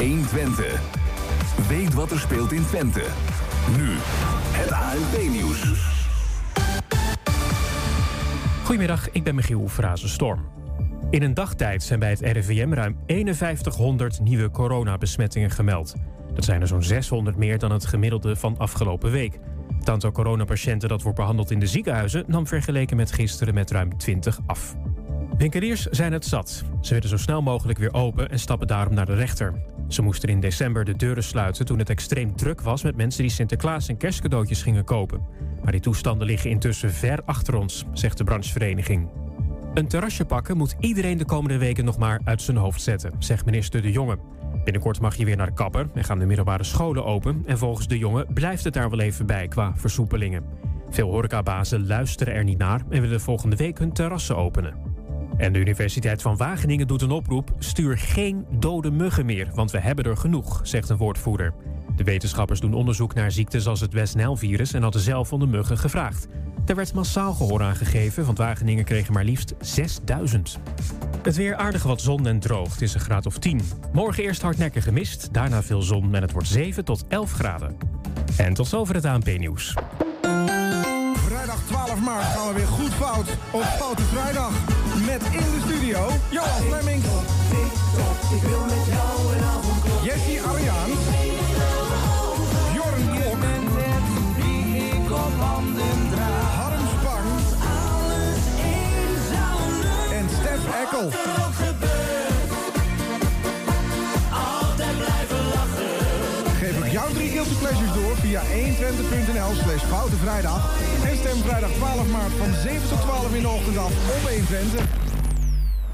1 Twente. Weet wat er speelt in Twente. Nu, het ANP-nieuws. Goedemiddag, ik ben Michiel Frazenstorm. In een dagtijd zijn bij het RIVM ruim 5100 nieuwe coronabesmettingen gemeld. Dat zijn er zo'n 600 meer dan het gemiddelde van afgelopen week. Het coronapatiënten dat wordt behandeld in de ziekenhuizen nam vergeleken met gisteren met ruim 20 af. Winkeliers zijn het zat. Ze willen zo snel mogelijk weer open en stappen daarom naar de rechter. Ze moesten in december de deuren sluiten toen het extreem druk was met mensen die Sinterklaas en kerstcadeautjes gingen kopen. Maar die toestanden liggen intussen ver achter ons, zegt de branchevereniging. Een terrasje pakken moet iedereen de komende weken nog maar uit zijn hoofd zetten, zegt minister De Jonge. Binnenkort mag je weer naar de kapper en gaan de middelbare scholen open. En volgens De Jonge blijft het daar wel even bij qua versoepelingen. Veel horecabazen luisteren er niet naar en willen volgende week hun terrassen openen. En de Universiteit van Wageningen doet een oproep: stuur geen dode muggen meer, want we hebben er genoeg, zegt een woordvoerder. De wetenschappers doen onderzoek naar ziektes als het West Nile-virus en hadden zelf om de muggen gevraagd. Er werd massaal gehoor aangegeven, want Wageningen kregen maar liefst 6000. Het weer aardig wat zon en droog. Het is een graad of 10. Morgen eerst hardnekkige mist, daarna veel zon en het wordt 7 tot 11 graden. En tot zover het ANP-nieuws. Vrijdag 12 maart gaan we weer goed fout op Foute Vrijdag. Met in de studio Johan Fleming. Jessie Ariaan. Bjorn Klok. Harm Spang. En Stef Ekkel. Guilty pleasures door via 120.nl slash Foute Vrijdag. En stem vrijdag 12 maart van 7 tot 12 in de ochtend af op 120.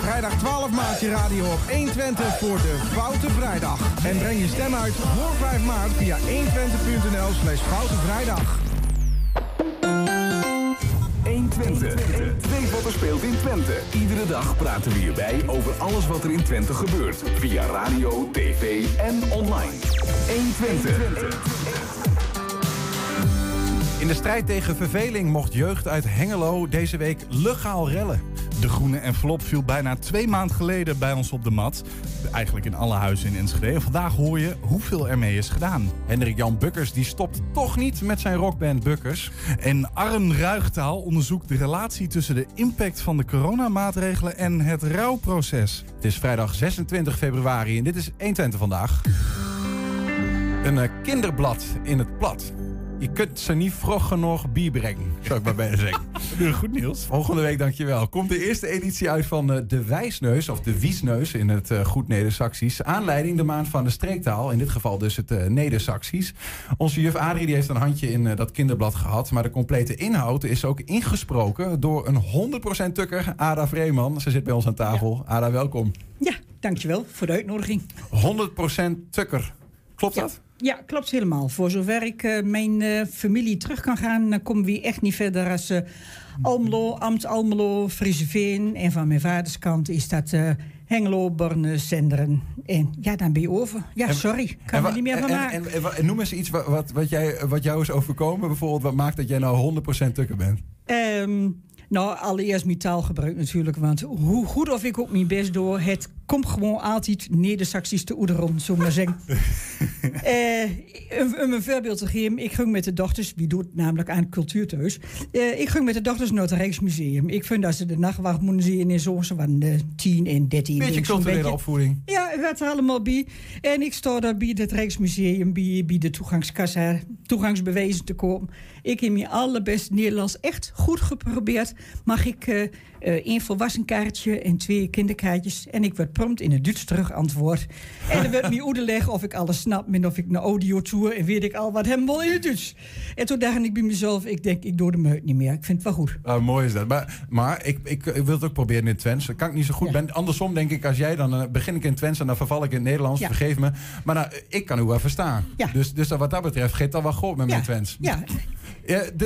Vrijdag 12 maart je radio op 120 voor de Foute Vrijdag. En breng je stem uit voor 5 maart via 120.nl slash Foute Vrijdag. 1 Twente. Weet wat er speelt in Twente. Iedere dag praten we hierbij over alles wat er in Twente gebeurt. Via radio, tv en online. 1 Twente. In de strijd tegen verveling mocht jeugd uit Hengelo deze week legaal rellen. De groene envelop viel bijna twee maanden geleden bij ons op de mat. Eigenlijk in alle huizen in Enschede. En vandaag hoor je hoeveel ermee is gedaan. Hendrik Jan Bukkers die stopt toch niet met zijn rockband Bukkers. En Arn Ruigtaal onderzoekt de relatie tussen de impact van de coronamaatregelen en het rouwproces. Het is vrijdag 26 februari en dit is 120 vandaag. Een eh, kinderblad in het plat. Je kunt ze niet vroeg genoeg bier brengen, zou ik maar bijna zeggen. Goed nieuws. Volgende week, dankjewel. Komt de eerste editie uit van eh, De Wijsneus, of De Wiesneus in het eh, goed Neder-Saxisch. Aanleiding de maand van de streektaal, in dit geval dus het uh, Neder-Saxisch. Onze juf Adrie die heeft een handje in dat kinderblad gehad. Maar de complete inhoud is ook ingesproken door een 100% tukker, Ada Vreeman. Ze zit bij ons aan tafel. Ada, welkom. Ja, dankjewel voor de uitnodiging. 100% tukker. Klopt dat? Ja, klopt helemaal. Voor zover ik uh, mijn uh, familie terug kan gaan, dan komen we echt niet verder als uh, Almelo, Amt Almelo, Frieseveen. En van mijn vaders kant is dat Hengelo, Borne, Zenderen. En ja, dan ben je over. Ja, sorry. Kan er niet meer van en, maken. En, en, en, noem eens iets wat, wat, wat, jij, wat jou is overkomen. Bijvoorbeeld, wat maakt dat jij nou 100% tukker bent? Um, nou, allereerst mijn taalgebruik natuurlijk. Want hoe goed of ik ook mijn best door, het komt gewoon altijd Neder-Saxisch te oederom, zo maar zeggen. uh, om een voorbeeld te geven, ik ging met de dochters, wie doet namelijk aan cultuurthuis. Uh, ik ging met de dochters naar het Rijksmuseum. Ik vind dat ze de nachtwacht moeten zien in zo'n van de 10 en 13. Beetje culturele beetje. opvoeding. Ja, het werd er allemaal bij. En ik sta daar bij het Rijksmuseum, bij, bij de toegangskassa, toegangsbewijzen te kopen. Ik heb mijn allerbeste Nederlands echt goed geprobeerd. Mag ik uh, uh, één volwassen kaartje en twee kinderkaartjes? En ik werd prompt in het Duits terug antwoord. En dan werd me uitleggen of ik alles snap en of ik een audio tour en weet ik al wat hem wil in het Duits. En toen dacht ik bij mezelf, ik denk, ik doe de meut niet meer. Ik vind het wel goed. Uh, mooi is dat. Maar, maar ik, ik, ik, wil het ook proberen in het Twents. Dat kan ik niet zo goed. Ja. Ben, andersom denk ik, als jij dan uh, begin ik in het Twents en dan verval ik in het Nederlands. Ja. Vergeef me. Maar nou, ik kan u wel verstaan. Ja. Dus, dus wat dat betreft gaat dat wel goed. met mijn Twents. Ja,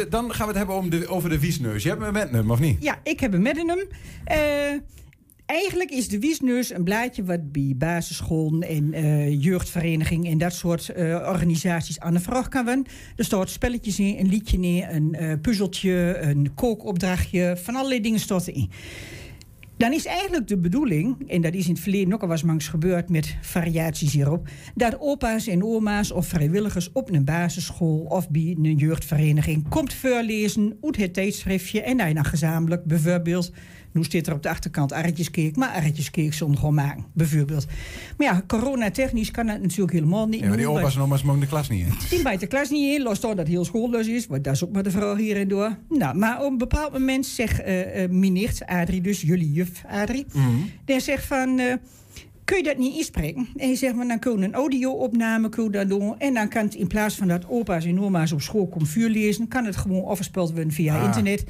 Dan gaan we het hebben over de wiesneus. Je hebt me met hem, of niet? Ja, ik heb een Meddenum. Eh eigenlijk is de Wiesneus een blaadje wat bij basisscholen en eh jeugdverenigingen en dat soort eh, organisaties aan de vraag kan worden. Er staat spelletjes in, een liedje neer, een puzzeltje, een kookopdrachtje, van allerlei dingen staat erin. Dan is eigenlijk de bedoeling, en dat is in het verleden ook al was mangs gebeurd met variaties hierop, dat opa's en oma's of vrijwilligers op een basisschool of bij een jeugdvereniging komt voorlezen uit het tijdschriftje en dan gezamenlijk bijvoorbeeld, nu staat er op de achterkant arretjeskeek, maar arretjeskeek zonder gewoon maken, bijvoorbeeld. Maar ja, coronatechnisch kan dat natuurlijk helemaal niet. Ja, maar die opa's en oma's mogen de klas niet in. die bijt de klas niet in, los door dat heel schoollus is. Want dat is ook maar de vraag hier en door. Nou, maar op een bepaald moment zegt eh eh, mijn nicht Adrie, dus jullie juf Adrie... die zegt van, eh, kun je dat niet inspreken? En je zegt, maar dan kun je een audio-opname kun je dat doen... en dan kan het in plaats van dat opa's en oma's op school komen vuur lezen... kan het gewoon afgespeeld worden via Ah. internet.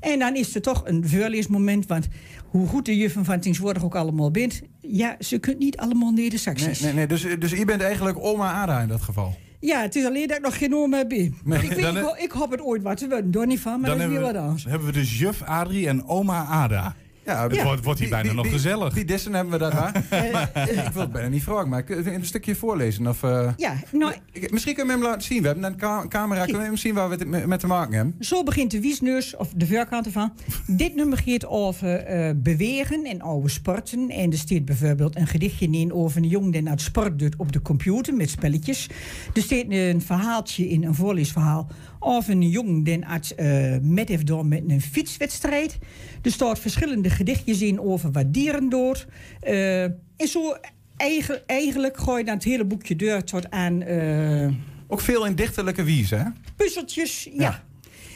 En dan is er toch een voorleesmoment, want... hoe goed de juffen van tegenwoordig ook allemaal bent... ja, ze kunt niet allemaal Nee, neder-saxies. nee, nee. Dus, dus je bent eigenlijk oma Ada in dat geval. Ja, het is alleen dat ik nog geen oom heb. Nee, ik, weet, dan- ik, ik hoop het ooit wat te worden, door niet van, maar dat is weer hebben wat we, anders. hebben we dus juf Adrie en oma Ada. Ja, Het wordt, wordt hier bijna nog gezellig. Die dissen hebben we waar. ik wil het bijna niet vragen, maar kun je een stukje voorlezen? Of, eh, Ja, nou, misschien kunnen we hem laten zien. We hebben een ka- camera, kunnen we hem zien waar we het met- met te maken hebben? zo begint de wiesneus, of de voorkant ervan. Dit nummer gaat over eh, bewegen en oude sporten. En er staat bijvoorbeeld een gedichtje in over een jongen die naar het sport doet op de computer met spelletjes. Er staat een verhaaltje in, een voorleesverhaal, over een jongen die het eh, met heeft door met een fietswedstrijd. Er staat verschillende gedichtjes in over wat dieren doet. Eh, en zo eigen- eigenlijk gooi je dan het hele boekje deur tot aan... eh, Ook veel in dichterlijke wies, hè? puzzeltjes, ja. Ja.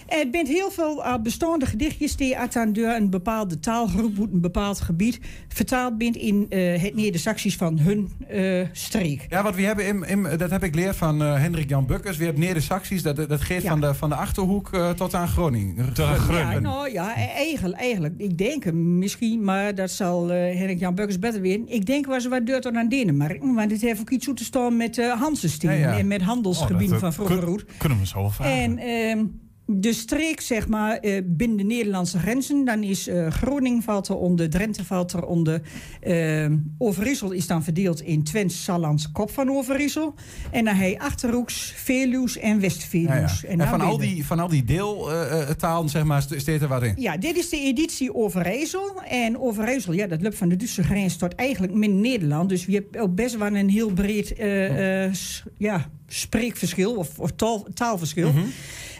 Het bent heel veel uh, bestaande gedichtjes die uit aan deur een bepaalde taalgroep uit een bepaald gebied vertaald bent in eh, het Neder-Saxisch van hun eh, streek. Ja, wat we hebben, in, in- dat heb ik geleerd van eh, Hendrik Jan Bukkers. We hebben Neder-Saxisch, dat, dat geeft Ja. van, de, van de Achterhoek eh, tot aan Groningen. Tot aan Ja, Groningen. nou ja, e- eigenlijk, eigenlijk. Ik denk hem misschien, maar dat zal eh Henrik Jan Bukkers beter weten. Ik denk was wat deur tot aan Denemarken. Want het heeft ook iets toe te staan met uh, Hansensteen Ja, ja. en met handelsgebieden Oh, van eh, vroeger. kun-. Kunnen we zo vragen. En ehm, de streek, zeg maar, eh, binnen de Nederlandse grenzen. Dan is eh, Groningen valt er onder, Drenthe valt er onder. ehm, Overijssel is dan verdeeld in Twents, Sallands, Kop van Overijssel. En dan heb je Achterhoeks, Veluws en Ja, ja. West-Veluws. En, dan van, al die, van al die deeltalen, zeg maar, st- staat er wat in. Ja, dit is de editie Overijssel. En Overijssel, ja, dat loopt van de Duitse grens tot eigenlijk min Nederland. Dus je hebt ook best wel een heel breed eh, eh, ja, spreekverschil of, of taal, taalverschil. Mhm.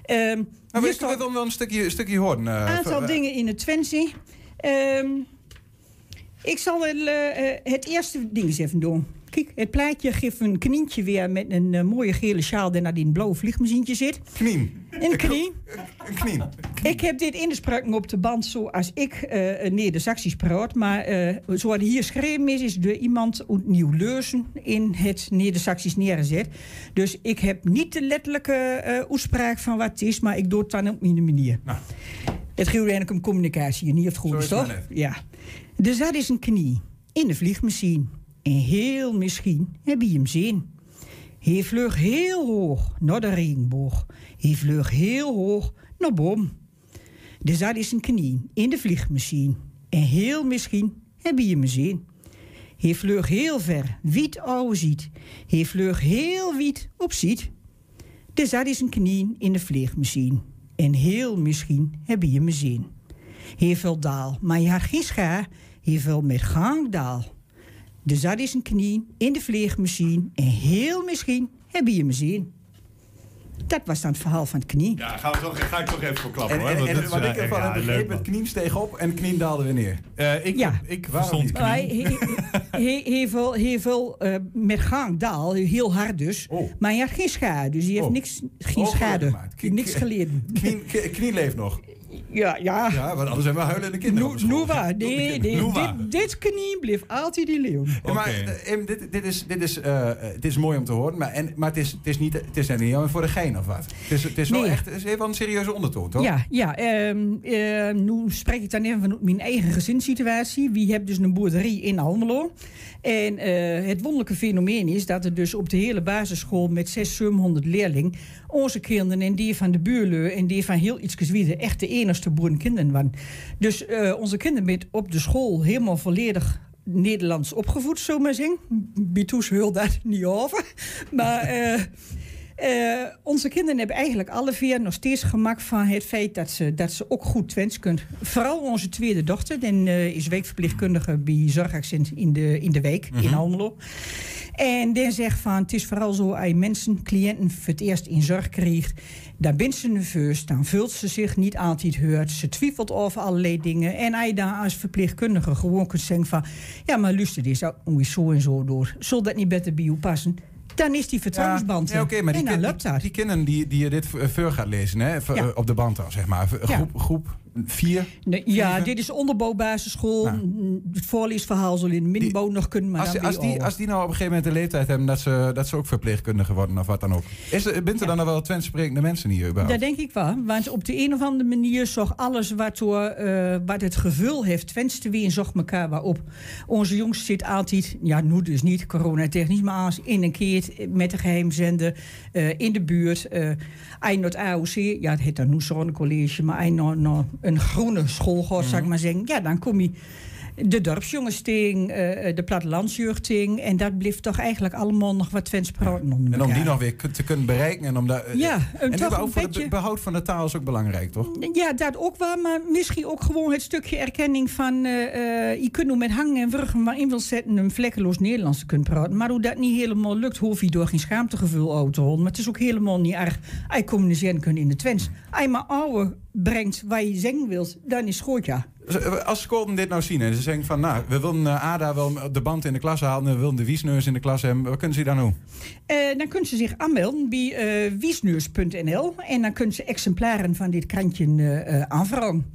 Ehm, Maar we kunnen wel een stukje, een stukje horen. eh, aantal eh, dingen in het Twentse. Ehm, ik zal wel, eh, het eerste ding eens even doen. Kijk, het plaatje geeft een knientje weer met een eh, mooie gele sjaal die naar die blauwe vliegmachientje zit. Knien. Een knie. Een knien. Ik heb dit ingesproken op de band zoals ik eh Neder-Saxisch praat. Maar eh zoals hier geschreven is, is door iemand uit Nieuw-Leursen in het Neder-Saxisch neergezet. Dus ik heb niet de letterlijke eh uitspraak van wat het is, maar ik doe het dan op mijn manier. Nou. Het gaat eigenlijk om communicatie en niet of het goed is, toch? Ja. Dus dat is een knie in de vliegmachine. En heel misschien heb je hem zien. Hij vleug heel hoog naar de regenboog. Hij vleug heel hoog naar boom. Dus dat is een knie in de vliegmachine. En heel misschien heb je hem zien. Hij vleug heel ver, wiet ouwe ziet. Hij vleug heel wiet op ziet. Dus dat is een knie in de vliegmachine. En heel misschien heb je hem zien. Hij daal, maar geen schaar. Hij veel met gangdaal. Dus dat is een knie in de vleegmachine. En heel misschien heb je hem zien. Dat was dan het verhaal van het knie. Ja, gaan we toch, ga ik toch even voor klappen En, hoor. en, is, wat eh, ik ervan ja, heb begrepen, het knien steeg op en het knien daalde weer neer. Eh, ik, Ja. ik verstond niet? knie. Maar hij, hij, hij, hij veel, hij veel eh, met gangdaal, heel hard dus. Oh. Maar hij had geen schade, dus hij heeft Oh. niks, geen Oh, schade. Niks geleden. Knie, knie leeft nog. Ja, ja. Ja, want anders hebben we huilende kinderen. Noeva, nee. Dit, dit knie bleef altijd die leeuw. Ja, maar eh, Em, dit, dit, is, dit, is, eh, eh, dit is mooi om te horen, maar, en, maar het, is, het is niet, het is niet helemaal voor de gein of wat. Het is, het is wel Nee. echt, het is even een serieuze ondertoon, toch? Ja, ja ehm, ehm, nu spreek ik dan even van mijn eigen gezinssituatie. Wie hebt dus een boerderie in Almelo. En eh, het wonderlijke fenomeen is dat er dus op de hele basisschool met 600, 700 leerlingen onze kinderen en die van de buurlui en die van heel iets gezwieden echt de enigste boerenkinderen waren. Dus eh, onze kinderen zijn op de school helemaal volledig Nederlands opgevoed, zo maar zeggen. Bitoes heel dat niet over. Maar eh, eh, onze kinderen hebben eigenlijk alle vier nog steeds gemak van het feit dat ze, dat ze ook goed Twents kunnen. Vooral onze tweede dochter, die eh, is weekverpleegkundige bij Zorgaccent in de, in de week in Almelo. En die zegt van, het is vooral zo, als je mensen, cliënten voor het eerst in zorg krijgt, dan bent ze nerveus, dan vult ze zich niet altijd hoort, ze twijfelt over allerlei dingen. En als je daar als verpleegkundige gewoon kunt zeggen van, ja maar luister, dit is ook zo en zo door. Zal dat niet beter bij u passen? Dan is die vertrouwensband. Ja, oké, maar die, en dan kin- loopt die, die kinderen die, die je dit v- voor gaat lezen, hè, Ja. eh, op de band al, zeg maar. Ja. Groep, groep vier. Nee, ja, dit is onderbouwbasisschool. Nou. Het voorleesverhaal zal in de middenbouw nog kunnen, maar Als, dan als, die, al. als die nou op een gegeven moment de leeftijd hebben dat ze, dat ze ook verpleegkundige worden of wat dan ook. Is er, bent er dan nog wel Twents sprekende mensen hier überhaupt? Dat denk ik wel. Want op de een of andere manier zorgt alles wat, door, eh, wat het gevul heeft, Twents te weer, zorgt elkaar wel op. Onze jongste zit altijd, ja, nu dus niet, coronatechnisch, maar als in een keer met de geheimzender eh, in de buurt. eh hij naar het AOC, ja, het heet dan nu zo'n college, maar naar een groene school gaat, zou ik maar zeggen. Ja, dan kom je de dorpsjongensting, eh, de plattelandsjeugdting. En dat blijft toch eigenlijk allemaal nog wat Twents praten onder En om die nog weer te kunnen bereiken en om dat. Ja, en en toch een voor het beetje- be- behoud van de taal is ook belangrijk, toch? Ja, dat ook wel, maar misschien ook gewoon het stukje erkenning van... eh, eh, je kunt nu met hangen en wurgen maar in wil zetten... een vlekkeloos Nederlands te kunnen praten. Maar hoe dat niet helemaal lukt, hoef je door geen schaamtegevoel uit te houden. Maar het is ook helemaal niet erg. Je communiceren kunt in de Twents. Als je maar ouwe brengt waar je zeggen wilt, dan is het goed, ja. Als scholen dit nou zien en ze zeggen van, nou, we willen eh, Ada wel de band in de klas halen, en we willen de wiesneus in de klas hebben, wat kunnen ze dan doen? Eh, dan kunnen ze zich aanmelden bij wiesneurs.nl en dan kunnen ze exemplaren van dit krantje eh, aanvragen.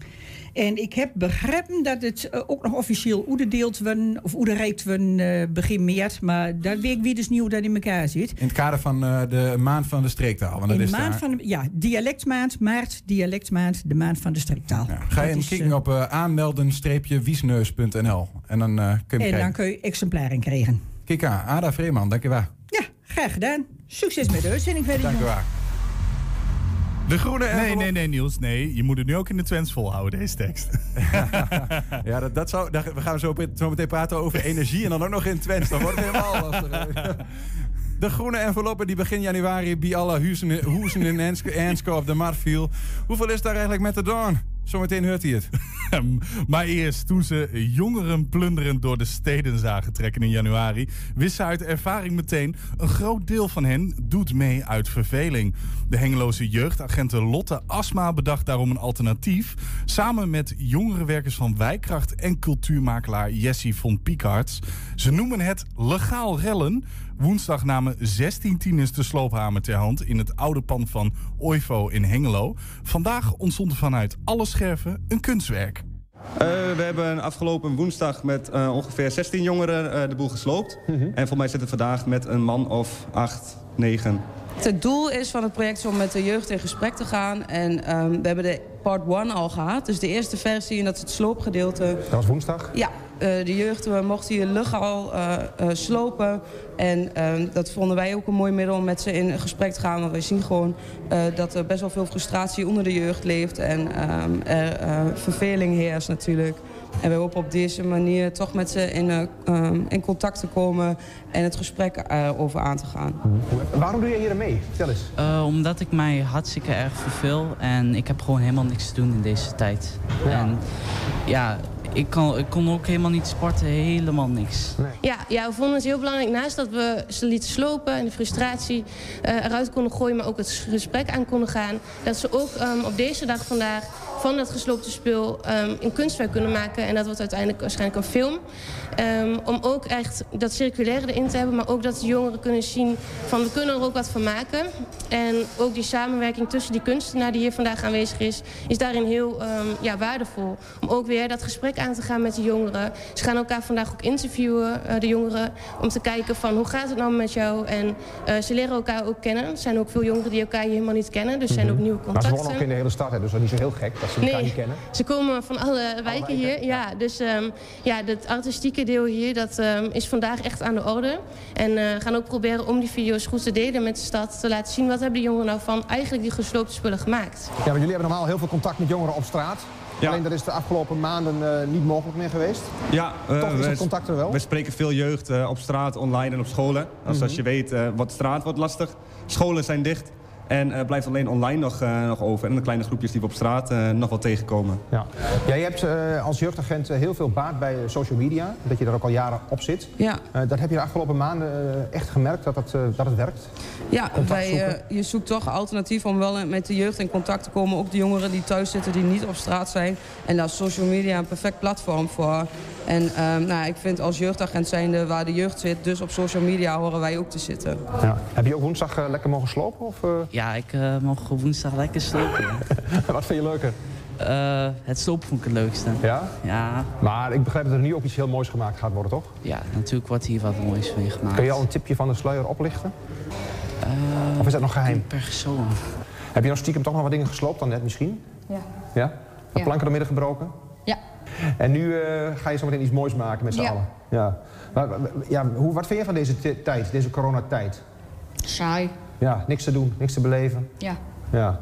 En ik heb begrepen dat het eh, ook nog officieel oededeeld worden, of oederijkt worden eh, begin maart. Maar dat weet ik wie dus niet hoe dat in elkaar zit. In het kader van eh, de maand van de streektaal. Want dat In de is maand daar- van, de- ja, dialectmaand, maart, dialectmaand, de maand van de streektaal. Ja. Ga je is, kijken op aanmelden-wiesneus.nl en dan kun je En dan kun je exemplaren krijgen. Kijk aan, Ada Vreeman, dankjewel. Ja, graag gedaan. Succes met de uitzending verder. Dankjewel. De groene Nee, envelop. nee, nee, Niels. Nee, je moet het nu ook in de Twents volhouden, deze tekst. Ja, dat, dat zou, daar, we gaan zo, zo meteen praten over energie en dan ook nog in Twents. Dan wordt het helemaal lastig. De groene enveloppen die begin januari bij alle huizen, in Enske op de markt viel. Hoeveel is daar eigenlijk met de Dawn? Zometeen hoort hij het. maar eerst, toen ze jongeren plunderend door de steden zagen trekken in januari, wist ze uit ervaring meteen: een groot deel van hen doet mee uit verveling. De hengeloze jeugdagenten Lotte Asma bedacht daarom een alternatief. Samen met jongerenwerkers van Wijkracht en cultuurmakelaar Jessie von Piekarts. Ze noemen het legaal rellen. Woensdag namen 16 tieners de sloophamer ter hand in het oude pand van Oivo in Hengelo. Vandaag ontstond er vanuit alle scherven een kunstwerk. Eh, we hebben afgelopen woensdag met eh, ongeveer 16 jongeren eh, de boel gesloopt. En voor mij zitten we vandaag met een man of 8, 9. Het doel is van het project is om met de jeugd in gesprek te gaan. En ehm, we hebben de part 1 al gehad. Dus de eerste versie, en dat is het sloopgedeelte. Dat was woensdag? Ja, de jeugd we mochten hier legaal eh, eh, slopen. En ehm, dat vonden wij ook een mooi middel om met ze in gesprek te gaan. Want wij zien gewoon eh, dat er best wel veel frustratie onder de jeugd leeft. En ehm, er eh, verveling heerst natuurlijk. En we hopen op deze manier toch met ze in, eh, ehm, in contact te komen en het gesprek eh, over aan te gaan. Waarom doe je hier mee? Vertel eens. Eh, omdat ik mij hartstikke erg verveel en ik heb gewoon helemaal niks te doen in deze tijd. En ja, ik, kan, ik kon ook helemaal niet sporten, helemaal niks. Ja, ja, we vonden het heel belangrijk, naast dat we ze lieten slopen en de frustratie eh, eruit konden gooien, maar ook het gesprek aan konden gaan, dat ze ook ehm, op deze dag vandaag van dat gesloopte spul um, een kunstwerk kunnen maken. En dat wordt uiteindelijk waarschijnlijk een film. Um, om ook echt dat circulaire erin te hebben, maar ook dat de jongeren kunnen zien van we kunnen er ook wat van maken. En ook die samenwerking tussen die kunstenaar die hier vandaag aanwezig is, is daarin heel um, ja, waardevol. Om ook weer dat gesprek aan te gaan met de jongeren. Ze gaan elkaar vandaag ook interviewen, uh, de jongeren, om te kijken van hoe gaat het nou met jou. En uh, ze leren elkaar ook kennen. Er zijn ook veel jongeren die elkaar hier helemaal niet kennen, dus zijn ook nieuwe contacten. Maar ze wonen ook in de hele stad, hè, dus dat is niet zo heel gek dat ze elkaar nee, niet kennen. ze komen van alle wijken hier. Ja, dus um, ja, het artistieke deel hier, dat um, is vandaag echt aan de orde. En uh, gaan ook proberen om die video's goed te delen met de stad. Te laten zien wat hebben de jongeren nou van eigenlijk die gesloopte spullen gemaakt. Ja, maar jullie hebben normaal heel veel contact met jongeren op straat. Ja. Alleen dat is de afgelopen maanden uh, niet mogelijk meer geweest. Ja, uh, Toch is we, dat contact er wel? We spreken veel jeugd uh, op straat, online en op scholen. Als, Mhm. als je weet, uh, wat straat wordt lastig. Scholen zijn dicht. En uh, blijft alleen online nog, uh, nog over. En de kleine groepjes die we op straat uh, nog wel tegenkomen. Ja. Jij hebt uh, als jeugdagent heel veel baat bij social media. Dat je er ook al jaren op zit. Ja. Uh, dat heb je de afgelopen maanden echt gemerkt dat het, dat het werkt? Ja, wij, je zoekt toch alternatief om wel met de jeugd in contact te komen. Ook de jongeren die thuis zitten, die niet op straat zijn. En daar is social media een perfect platform voor. En um, nou, ik vind als jeugdagent zijnde waar de jeugd zit, dus op social media horen wij ook te zitten. Ja. Heb je ook woensdag uh, lekker mogen slopen? Of, uh... Ja, ik uh, mocht woensdag lekker slopen. Wat vind je leuker? Uh, het slopen vond ik het leukste. Ja? Ja. Maar ik begrijp dat er nu ook iets heel moois gemaakt gaat worden, toch? Ja, natuurlijk wordt hier wat moois mee gemaakt. Kun je al een tipje van de sluier oplichten? Uh, of is dat nog geheim? Per persoon. Heb je nog stiekem toch nog wat dingen gesloopt dan net misschien? Ja. Ja? Wat ja. planken door midden gebroken? Ja. En nu uh, ga je zo meteen iets moois maken met z'n ja. allen? Ja. Maar, ja hoe, wat vind je van deze tijd, deze coronatijd? Saai. Ja, niks te doen, niks te beleven. Ja. Ja.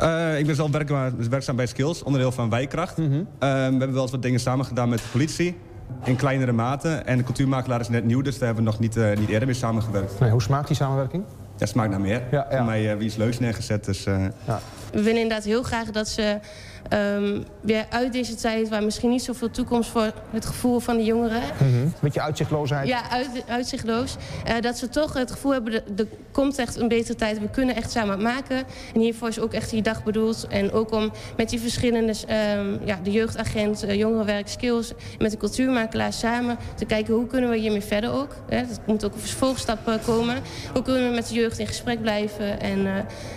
Uh, ik ben zelf werkzaam, werkzaam bij Skills, onderdeel van Wijkracht. Mm -hmm. uh, we hebben wel eens wat dingen samen gedaan met de politie. In kleinere mate. En de cultuurmakelaar is net nieuw, dus daar hebben we nog niet, uh, niet eerder mee samengewerkt. Nee, hoe smaakt die samenwerking? Ja, smaakt naar meer. Ja, ja. Voor mij wie is leuks neergezet. Dus, ja. We willen inderdaad heel graag dat ze um, weer uit deze tijd... waar misschien niet zoveel toekomst voor het gevoel van de jongeren... Mm -hmm. Beetje uitzichtloosheid. Ja, uit, uitzichtloos. Uh, dat ze toch het gevoel hebben, er komt echt een betere tijd. We kunnen echt samen maken. En hiervoor is ook echt die dag bedoeld. En ook om met die verschillende, um, ja, de jeugdagent, uh, jongerenwerk, skills... met de cultuurmakelaar samen te kijken hoe kunnen we hiermee verder ook. Hè? Dat moet ook een vervolgstap komen. Hoe kunnen we met de jeugd in gesprek blijven. En uh,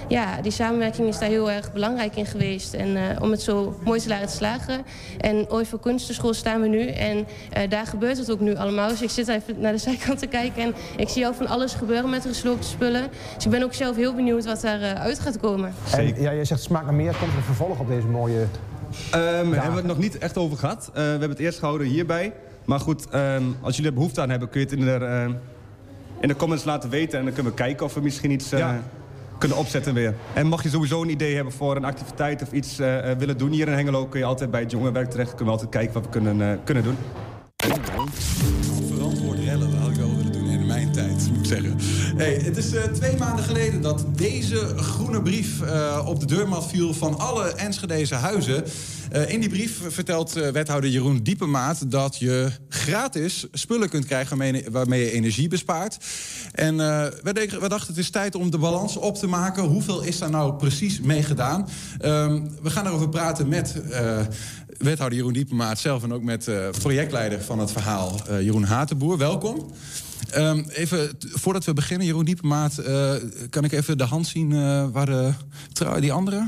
ja, die samenwerking is daar heel erg belangrijk in geweest. En uh, om het zo mooi te laten slagen. En ooit voor kunstenschool staan we nu. En uh, daar gebeurt het ook nu allemaal. Dus ik zit even naar de zijkant te kijken. En ik zie al van alles gebeuren met de gesloopte spullen. Dus ik ben ook zelf heel benieuwd wat daaruit uh, uit gaat komen. En, ja, jij zegt smaak naar meer. Komt er een vervolg op deze mooie... Um, hebben we het nog niet echt over gehad. Uh, we hebben het eerst gehouden hierbij. Maar goed, um, als jullie er behoefte aan hebben, kun je het in de, uh, in de comments laten weten. En dan kunnen we kijken of we misschien iets... Uh, ja kunnen opzetten weer. En mocht je sowieso een idee hebben voor een activiteit of iets uh, willen doen hier in Hengelo... kun je altijd bij het jongerenwerk terecht. Kunnen we altijd kijken wat we kunnen, uh, kunnen doen. Hey, het is uh, twee maanden geleden dat deze groene brief op de deurmat viel... van alle Enschedeze huizen... Uh, in die brief vertelt wethouder Jeroen Diepemaat dat je gratis spullen kunt krijgen waarmee, je energie bespaart. En we, dachten het is tijd om de balans op te maken. Hoeveel is daar nou precies mee gedaan? Um, we gaan erover praten met wethouder Jeroen Diepemaat zelf en ook met projectleider van het verhaal Jeroen Hatenboer. Welkom. Um, even, voordat we beginnen, Jeroen Diepemaat, kan ik even de hand zien waar de trouw, die andere?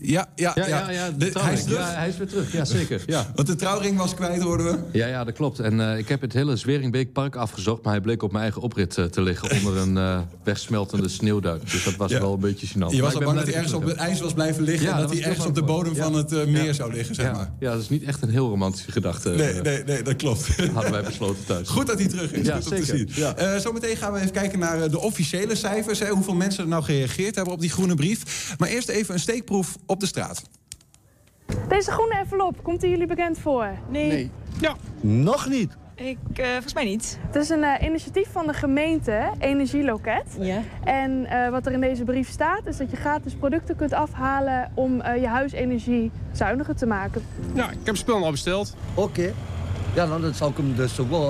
Ja, ja, ja. ja, ja de, hij, is terug. Ja, hij is weer terug, ja zeker. Ja. Want de trouwring was kwijt, hoorden we. Ja, ja dat klopt. En uh, ik heb het hele Zweringbeekpark afgezocht... maar hij bleek op mijn eigen oprit uh, te liggen... onder een uh, wegsmeltende sneeuwduik. Dus dat was ja. wel een beetje gênant. Je was al bang dat hij ergens op het ijs was blijven liggen... en dat, dat hij ergens op de bodem van het meer zou liggen, zeg maar. Ja, dat is niet echt een heel romantische gedachte. Nee, nee, nee dat klopt. hadden wij besloten thuis. Goed dat hij terug is, ja, goed zeker. om te zien. Ja. zometeen gaan we even kijken naar de officiële cijfers. Hè, hoeveel mensen er nou gereageerd hebben op die groene brief. Maar eerst even een steekproef op de straat. Deze groene envelop, komt die jullie bekend voor? Nee. nee. Ja. Nog niet. Ik, uh, volgens mij niet. Het is een uh, initiatief van de gemeente, Energieloket. Ja. En uh, wat er in deze brief staat, is dat je gratis producten kunt afhalen om je huisenergie zuiniger te maken. Ja, ik heb spullen al besteld. Oké. Okay. Ja, nou, dan zou ik hem dus ook wel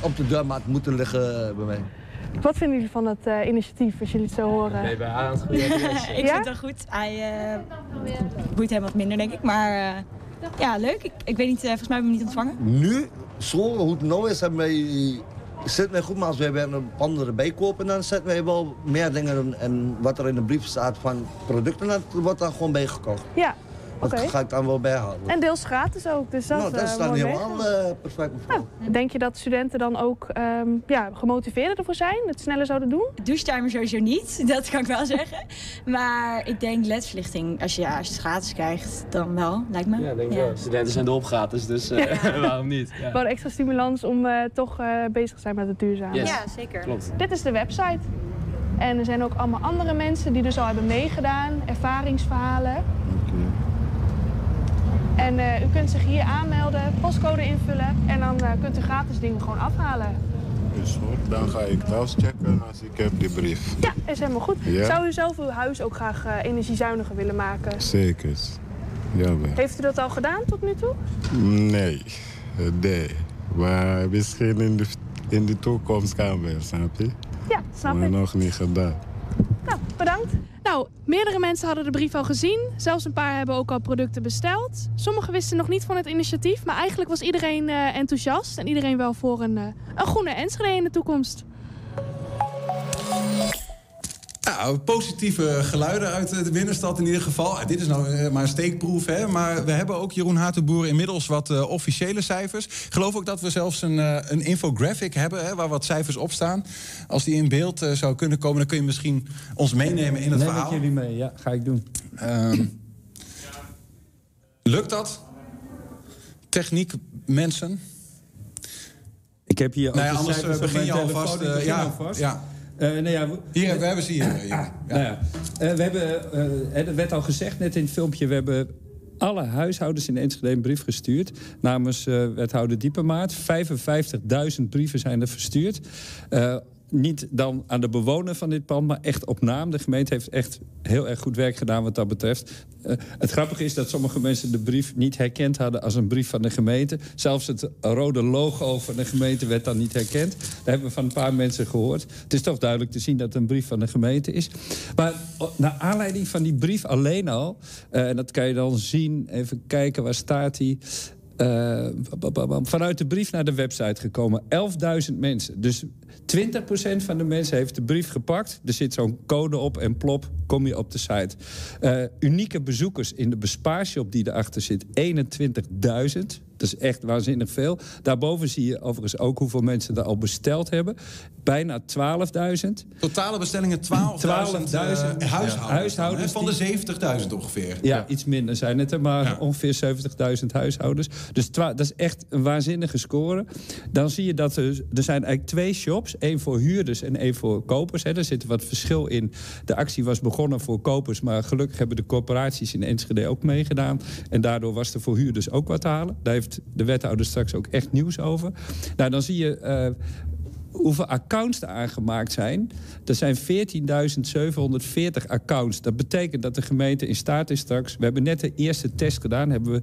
op de deurmaat moeten liggen bij mij. Wat vinden jullie van het uh, initiatief, als jullie het zo horen? Nee, bij aan het goede adres. ik vind het wel goed. Hij uh, boeit hem wat minder, denk ik. Maar uh, ja, leuk. Ik, ik weet niet, volgens mij hebben we hem niet ontvangen. Nu, zo hoe het nou is, hebben wij zitten wij goed, maar als we hebben een andere bijkopen, dan zetten wij wel meer dingen en wat er in de brief staat van producten, dat wordt dan gewoon bijgekocht. Ja, dat ga ik dan wel bijhalen. En deels gratis ook. Dus dat, nou, dat is dan helemaal uh, perfect. Nou, denk je dat studenten dan ook um, ja, gemotiveerder ervoor zijn? Het sneller zouden doen? Douchetimer sowieso niet, dat kan ik wel zeggen. Maar ik denk ledverlichting, als je, als je het gratis krijgt, dan wel, lijkt me. Ja, denk ik wel. Studenten zijn erop gratis, dus uh, waarom niet? Ja. Gewoon extra stimulans om uh, toch bezig te zijn met het duurzaam. Yes. Ja, zeker. Klopt. Dit is de website. En er zijn ook allemaal andere mensen die dus al hebben meegedaan, ervaringsverhalen. En uh, u kunt zich hier aanmelden, postcode invullen en dan uh, kunt u gratis dingen gewoon afhalen. Is goed, dan ga ik thuis checken als ik heb die brief. Ja, is helemaal goed. Ja? Zou u zelf uw huis ook graag uh, energiezuiniger willen maken? Zeker, jawel. Heeft u dat al gedaan tot nu toe? Nee, nee. Maar misschien in de, in de toekomst kan wel, snap je? Ja, snap ik. Maar nog niet gedaan. Nou, bedankt. Nou, meerdere mensen hadden de brief al gezien. Zelfs een paar hebben ook al producten besteld. Sommigen wisten nog niet van het initiatief. Maar eigenlijk was iedereen uh, enthousiast. En iedereen wel voor een, uh, een groene Enschede in de toekomst. Ja, positieve geluiden uit de binnenstad in ieder geval. Dit is nou maar een steekproef, hè. Maar we hebben ook, Jeroen Hatenboer, inmiddels wat uh, officiële cijfers. Ik geloof ook dat we zelfs een, uh, een infographic hebben, hè, waar wat cijfers op staan. Als die in beeld uh, zou kunnen komen, dan kun je misschien ons meenemen in het Neem verhaal. Neem ik jullie mee, ja, ga ik doen. Um, lukt dat? Techniek, mensen? Ik heb hier nou ja, anders begin je alvast. ja, alvast. ja. Uh, nou ja, hier, we hebben ze hier. hier. Ja. Nou ja. Uh, we hebben, uh, het werd al gezegd net in het filmpje... we hebben alle huishoudens in Enschede een brief gestuurd... namens wethouder Diepenmaat. 55.000 brieven zijn er verstuurd niet dan aan de bewoner van dit pand, maar echt op naam. De gemeente heeft echt heel erg goed werk gedaan wat dat betreft. Uh, het grappige is dat sommige mensen de brief niet herkend hadden als een brief van de gemeente. Zelfs het rode logo van de gemeente werd dan niet herkend. Dat hebben we van een paar mensen gehoord. Het is toch duidelijk te zien dat het een brief van de gemeente is. Maar naar aanleiding van die brief alleen al... Uh, en dat kan je dan zien, even kijken, waar staat hij... Uh, vanuit de brief naar de website gekomen. 11.000 mensen. Dus 20% van de mensen heeft de brief gepakt. Er zit zo'n code op en plop, kom je op de site. Uh, unieke bezoekers in de bespaarshop die erachter zit, 21.000. Dat is echt waanzinnig veel. Daarboven zie je overigens ook hoeveel mensen er al besteld hebben. Bijna 12.000. Totale bestellingen 12.000 12 uh, huishoudens, ja. huishoudens van de 70.000 ongeveer. Ja, ja, iets minder zijn het er, maar ja. ongeveer 70.000 huishoudens. Dus dat is echt een waanzinnige score. Dan zie je dat er, er zijn eigenlijk twee shops. één voor huurders en één voor kopers. Hè. Er zit wat verschil in. De actie was begonnen voor kopers, maar gelukkig hebben de corporaties in Enschede ook meegedaan. En daardoor was er voor huurders ook wat te halen. Daar heeft de wethouder straks ook echt nieuws over. Nou, dan zie je uh, hoeveel accounts er aangemaakt zijn. Er zijn 14.740 accounts. Dat betekent dat de gemeente in staat is straks... we hebben net de eerste test gedaan... hebben we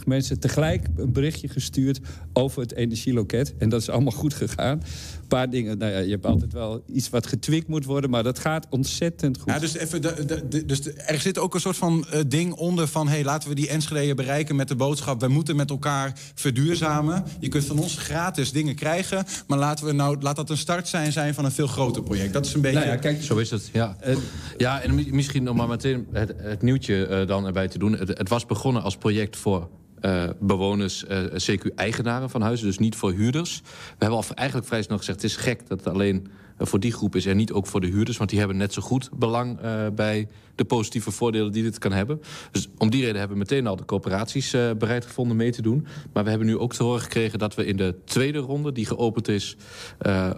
14.470 mensen tegelijk een berichtje gestuurd... over het energieloket. En dat is allemaal goed gegaan. Een paar dingen, nou ja, je hebt altijd wel iets wat getwikt moet worden... maar dat gaat ontzettend goed. Ja, dus even de, de, de, dus er zit ook een soort van uh, ding onder van... hey, laten we die Enschede bereiken met de boodschap... we moeten met elkaar verduurzamen. Je kunt van ons gratis dingen krijgen... maar laten we nou, laat dat een start zijn, zijn van een veel groter project. Dat is een beetje... Nou ja, kijk, zo is het, ja. Uh, ja, en misschien nog maar meteen het, het nieuwtje uh, dan erbij te doen. Het, het was begonnen als project voor uh, bewoners, uh, CQ-eigenaren van huizen, dus niet voor huurders. We hebben al eigenlijk vrij snel gezegd: het is gek dat alleen voor die groep is en niet ook voor de huurders, want die hebben net zo goed belang bij de positieve voordelen die dit kan hebben. Dus om die reden hebben we meteen al de coöperaties bereid gevonden mee te doen. Maar we hebben nu ook te horen gekregen dat we in de tweede ronde, die geopend is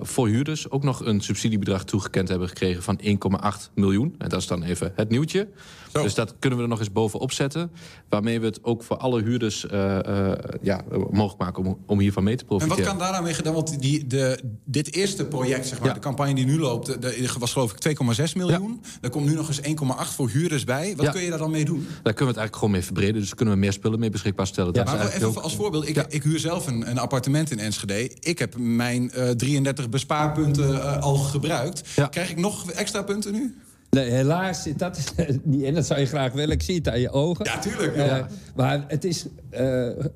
voor huurders, ook nog een subsidiebedrag toegekend hebben gekregen van 1,8 miljoen. En dat is dan even het nieuwtje. Zo. Dus dat kunnen we er nog eens bovenop zetten. Waarmee we het ook voor alle huurders uh, uh, ja, mogelijk maken om, om hiervan mee te profiteren. En wat kan daaraan mee gedaan? Want die, de, dit eerste project, zeg maar, ja. de campagne die nu loopt, de, was geloof ik 2,6 miljoen. Er komt nu nog eens 1,8 voor huurders bij. Wat kun je daar dan mee doen? Daar kunnen we het eigenlijk gewoon mee verbreden. Dus kunnen we meer spullen mee beschikbaar stellen. Ja, maar even als voorbeeld. Ik, ik huur zelf een, een, appartement in Enschede. Ik heb mijn 33 bespaarpunten al gebruikt. Krijg ik nog extra punten nu? Nee, helaas zit dat niet in. Dat zou je graag willen. Ik zie het aan je ogen. Ja, tuurlijk. Ja. Uh, maar het is uh,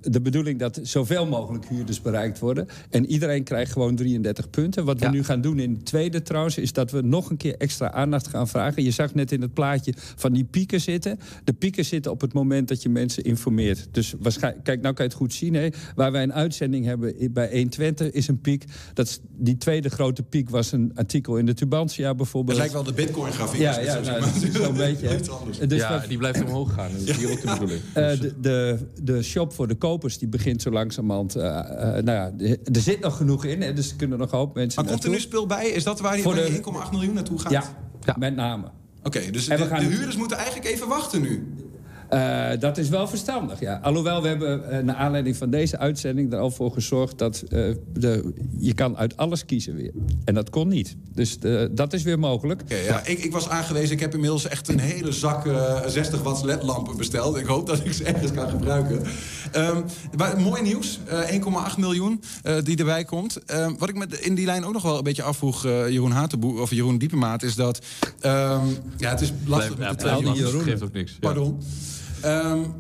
de bedoeling dat zoveel mogelijk huurders bereikt worden. En iedereen krijgt gewoon 33 punten. Wat we nu gaan doen in de tweede trouwens... is dat we nog een keer extra aandacht gaan vragen. Je zag net in het plaatje van die pieken zitten. De pieken zitten op het moment dat je mensen informeert. Dus waarschijnlijk, kijk, nou kan je het goed zien. Hè. Waar wij een uitzending hebben bij 120 is een piek. Dat, die tweede grote piek was een artikel in de Tubantia bijvoorbeeld. Het lijkt wel de bitcoin-grafiek. Ja, ja nou, zo'n beetje. Dus ja, die blijft omhoog gaan. Dat is hier ook de bedoeling. Uh, de, de, de, shop voor de kopers die begint zo langzamerhand... Uh, uh, nou ja, er zit nog genoeg in, hè, dus er kunnen nog een hoop mensen Maar komt er nu speel bij? Is dat waar die 1,8 miljoen naartoe gaat? Ja, ja. met name. Oké, dus de, de huurders moeten eigenlijk even wachten nu? Uh, dat is wel verstandig, ja. Alhoewel, we hebben uh, naar aanleiding van deze uitzending er al voor gezorgd... dat uh, de, je kan uit alles kiezen weer. En dat kon niet. Dus dat is weer mogelijk. Okay, ja. Ik, ik, was aangewezen, ik heb inmiddels echt een hele zak 60 watts ledlampen besteld. Ik hoop dat ik ze ergens kan gebruiken. Um, maar, mooi nieuws, 1,8 miljoen die erbij komt. Um, wat ik me in die lijn ook nog wel een beetje afvroeg, Jeroen Hatenboe... of Jeroen Diepemaat, is dat... Um, ja, het is lastig met de twee. Jeroen geeft ook niks. Pardon. Um,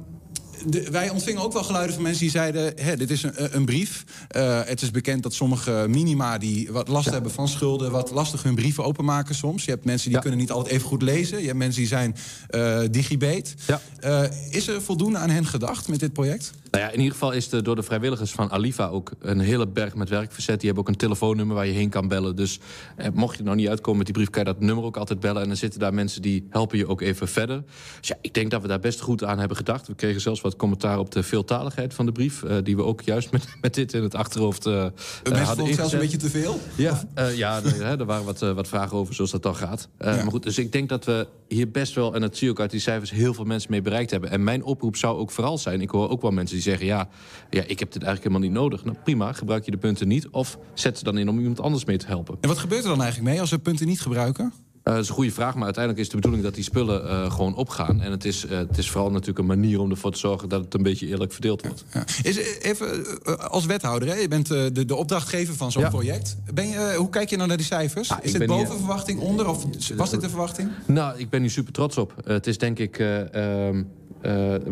de, wij ontvingen ook wel geluiden van mensen die zeiden... Hè, dit is een, een brief. Uh, het is bekend dat sommige minima die wat last hebben van schulden... wat lastig hun brieven openmaken soms. Je hebt mensen die kunnen niet altijd even goed lezen. Je hebt mensen die zijn uh. Ja. Uh, is er voldoende aan hen gedacht met dit project? Nou ja, in ieder geval is er door de vrijwilligers van Alifa ook een hele berg met werk verzet. Die hebben ook een telefoonnummer waar je heen kan bellen. Dus eh, mocht je nou niet uitkomen met die brief, kan je dat nummer ook altijd bellen. En dan zitten daar mensen die helpen je ook even verder. Dus ja, ik denk dat we daar best goed aan hebben gedacht. We kregen zelfs wat commentaar op de veeltaligheid van de brief. Uh, die we ook juist met, met dit in het achterhoofd uh, uh, hadden zelfs een beetje te veel? Ja, ja er, er, waren wat, wat vragen over zoals dat dan gaat. Ja. Maar goed, dus ik denk dat we hier best wel, en dat zie je ook uit die cijfers... heel veel mensen mee bereikt hebben. En mijn oproep zou ook vooral zijn... ik hoor ook wel mensen die zeggen... ja, ja ik heb dit eigenlijk helemaal niet nodig. Nou prima, gebruik je de punten niet. Of zet ze dan in om iemand anders mee te helpen. En wat gebeurt er dan eigenlijk mee als we punten niet gebruiken? Uh, dat is een goede vraag, maar uiteindelijk is de bedoeling dat die spullen uh, gewoon opgaan. En het is, uh, het is vooral natuurlijk een manier om ervoor te zorgen dat het een beetje eerlijk verdeeld wordt. Ja, ja. Is, even als wethouder, hè? je bent de, de opdrachtgever van zo'n ja. project. Ben je, hoe kijk je nou naar die cijfers? is dit boven verwachting, onder of was dit de verwachting? Nou, ik ben hier super trots op. het is denk ik. Um, uh,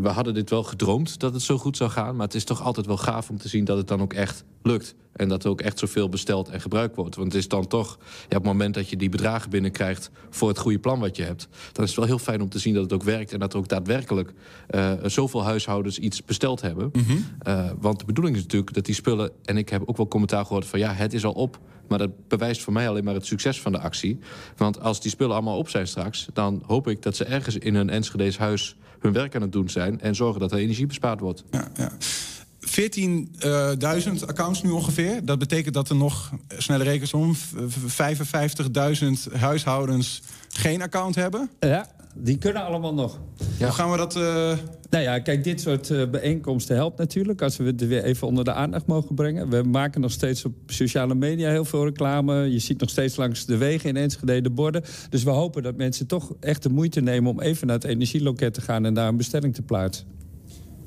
we hadden dit wel gedroomd dat het zo goed zou gaan. Maar het is toch altijd wel gaaf om te zien dat het dan ook echt lukt. En dat er ook echt zoveel besteld en gebruikt wordt. Want het is dan toch, ja, op het moment dat je die bedragen binnenkrijgt... voor het goede plan wat je hebt... dan is het wel heel fijn om te zien dat het ook werkt... en dat er ook daadwerkelijk uh, zoveel huishoudens iets besteld hebben. Mm -hmm. uh, want de bedoeling is natuurlijk dat die spullen... en ik heb ook wel commentaar gehoord van ja, het is al op... Maar dat bewijst voor mij alleen maar het succes van de actie. Want als die spullen allemaal op zijn straks... dan hoop ik dat ze ergens in een Enschede's huis hun werk aan het doen zijn... en zorgen dat er energie bespaard wordt. Ja, ja. 14.000 accounts nu ongeveer. Dat betekent dat er nog, snelle rekensom, 55.000 huishoudens geen account hebben. Ja, die kunnen allemaal nog. Ja. Hoe gaan we dat... Uh... Nou ja, kijk, dit soort uh, bijeenkomsten helpt natuurlijk... als we het weer even onder de aandacht mogen brengen. We maken nog steeds op sociale media heel veel reclame. Je ziet nog steeds langs de wegen in Enschede de borden. Dus we hopen dat mensen toch echt de moeite nemen... om even naar het energieloket te gaan en daar een bestelling te plaatsen.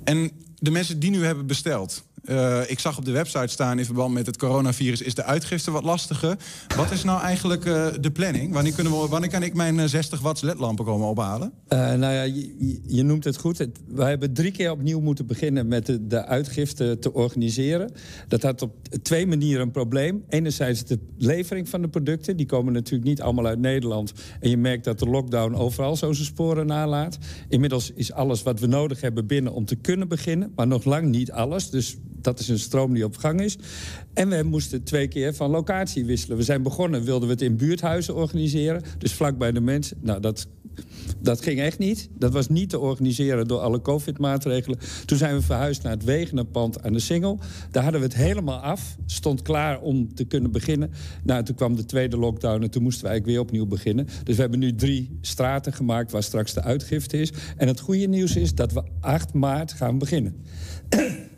En de mensen die nu hebben besteld... Uh, ik zag op de website staan in verband met het coronavirus... is de uitgifte wat lastiger. Wat is nou eigenlijk uh, de planning? Wanneer, kunnen we, wanneer kan ik mijn 60 watts ledlampen komen ophalen? Nou ja, je, noemt het goed. Het, wij hebben drie keer opnieuw moeten beginnen... met de, de uitgifte te organiseren. Dat had op twee manieren een probleem. Enerzijds de levering van de producten. Die komen natuurlijk niet allemaal uit Nederland. En je merkt dat de lockdown overal zo zijn sporen nalaat. Inmiddels is alles wat we nodig hebben binnen om te kunnen beginnen. Maar nog lang niet alles. Dus dat is een stroom die op gang is. En we moesten twee keer van locatie wisselen. We zijn begonnen, wilden we het in buurthuizen organiseren. Dus vlakbij de mensen. Nou, dat, dat ging echt niet. Dat was niet te organiseren door alle covid-maatregelen. Toen zijn we verhuisd naar het Wegenenpand aan de Singel. Daar hadden we het helemaal af. Stond klaar om te kunnen beginnen. Nou, toen kwam de tweede lockdown en toen moesten we eigenlijk weer opnieuw beginnen. Dus we hebben nu drie straten gemaakt waar straks de uitgifte is. En het goede nieuws is dat we 8 maart gaan beginnen.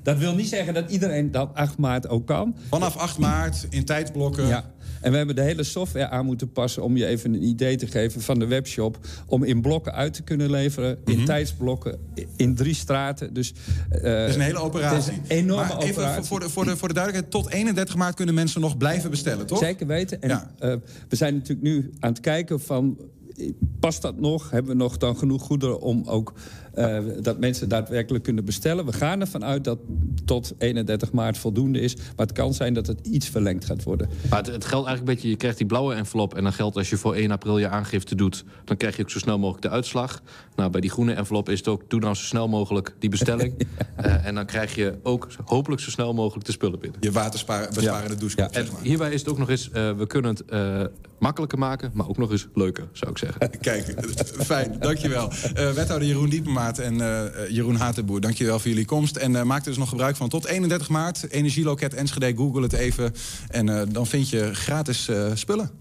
Dat wil niet zeggen dat iedereen dat 8 maart ook kan. Vanaf 8 maart in tijdsblokken. Ja. En we hebben de hele software aan moeten passen om je even een idee te geven van de webshop. Om in blokken uit te kunnen leveren, in Mhm. tijdsblokken, in drie straten. Dus, Dat is een hele operatie. Het is een enorme maar even operatie. Voor, de, voor, de, voor de duidelijkheid, tot 31 maart kunnen mensen nog blijven bestellen, toch? Zeker weten. En eh, we zijn natuurlijk nu aan het kijken van... eh, Past dat nog? Hebben we nog dan genoeg goederen om ook eh, dat mensen daadwerkelijk kunnen bestellen? We gaan ervan uit dat tot 31 maart voldoende is. Maar het kan zijn dat het iets verlengd gaat worden. Maar het, het geldt eigenlijk een beetje, je krijgt die blauwe envelop... en dan geldt als je voor 1 april je aangifte doet... dan krijg je ook zo snel mogelijk de uitslag. Nou, bij die groene envelop is het ook... doe nou zo snel mogelijk die bestelling. Eh, en dan krijg je ook hopelijk zo snel mogelijk de spullen binnen. Je waterbesparende douchekop, En hierbij is het ook nog eens... eh, we kunnen het eh, makkelijker maken, maar ook nog eens leuker, zou ik zeggen. Kijk, fijn, dankjewel. Eh wethouder Jeroen En eh, Jeroen Hatenboer, dankjewel voor jullie komst. En eh, maak er dus nog gebruik van. Tot 31 maart, Energieloket Enschede, google het even. En dan vind je gratis spullen.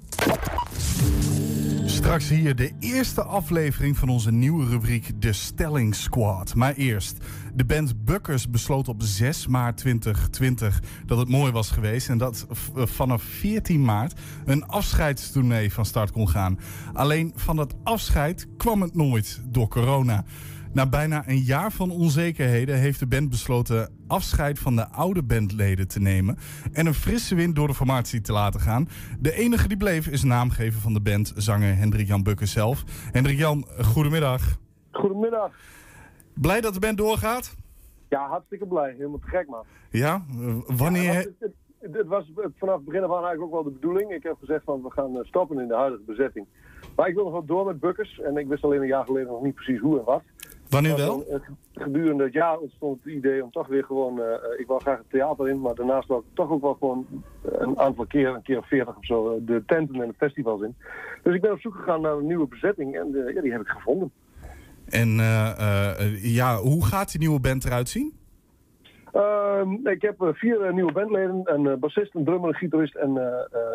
Straks hier de eerste aflevering van onze nieuwe rubriek De Stelling Squad. Maar eerst, de band Bukkers besloot op 6 maart 2020 dat het mooi was geweest... en dat vanaf 14 maart een afscheidstournee van start kon gaan. Alleen van dat afscheid kwam het nooit door corona. Na bijna een jaar van onzekerheden heeft de band besloten afscheid van de oude bandleden te nemen en een frisse wind door de formatie te laten gaan. De enige die bleef is naamgever van de band, zanger Hendrik Jan Bukker zelf. Hendrik Jan, goedemiddag. Goedemiddag. Blij dat de band doorgaat? Ja, hartstikke blij. Helemaal te gek, man. Ja, wanneer... Ja, het, was, het, het was vanaf het begin af aan eigenlijk ook wel de bedoeling. Ik heb gezegd van we gaan eh, stoppen in de huidige bezetting. Maar ik wil nog wel door met Bukkers. En ik wist alleen een jaar geleden nog niet precies hoe en wat. Wanneer wel? eh, Gedurende het jaar ontstond het idee om toch weer gewoon... eh, eh, ik wil graag het theater in, maar daarnaast wil ik toch ook wel gewoon een aantal keer, een keer of veertig of zo, de tenten en de festivals in. Dus ik ben op zoek gegaan naar een nieuwe bezetting en ja, die heb ik gevonden. En ja, hoe gaat die nieuwe band eruit zien? Ehm, ik heb vier nieuwe bandleden. Een bassist, een drummer, een gitarist en,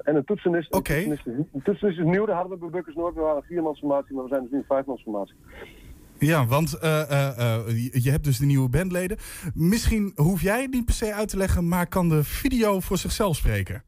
en een toetsenist. Oké. Een toetsenist is nieuw, dat hadden we bij Bukkers Noord. We waren een viermansformatie, maar we zijn dus nu een vijfmansformatie. Ja, want eh, eh, eh, je- je hebt dus de nieuwe bandleden. Misschien hoef jij het niet per se uit te leggen, maar kan de video voor zichzelf spreken?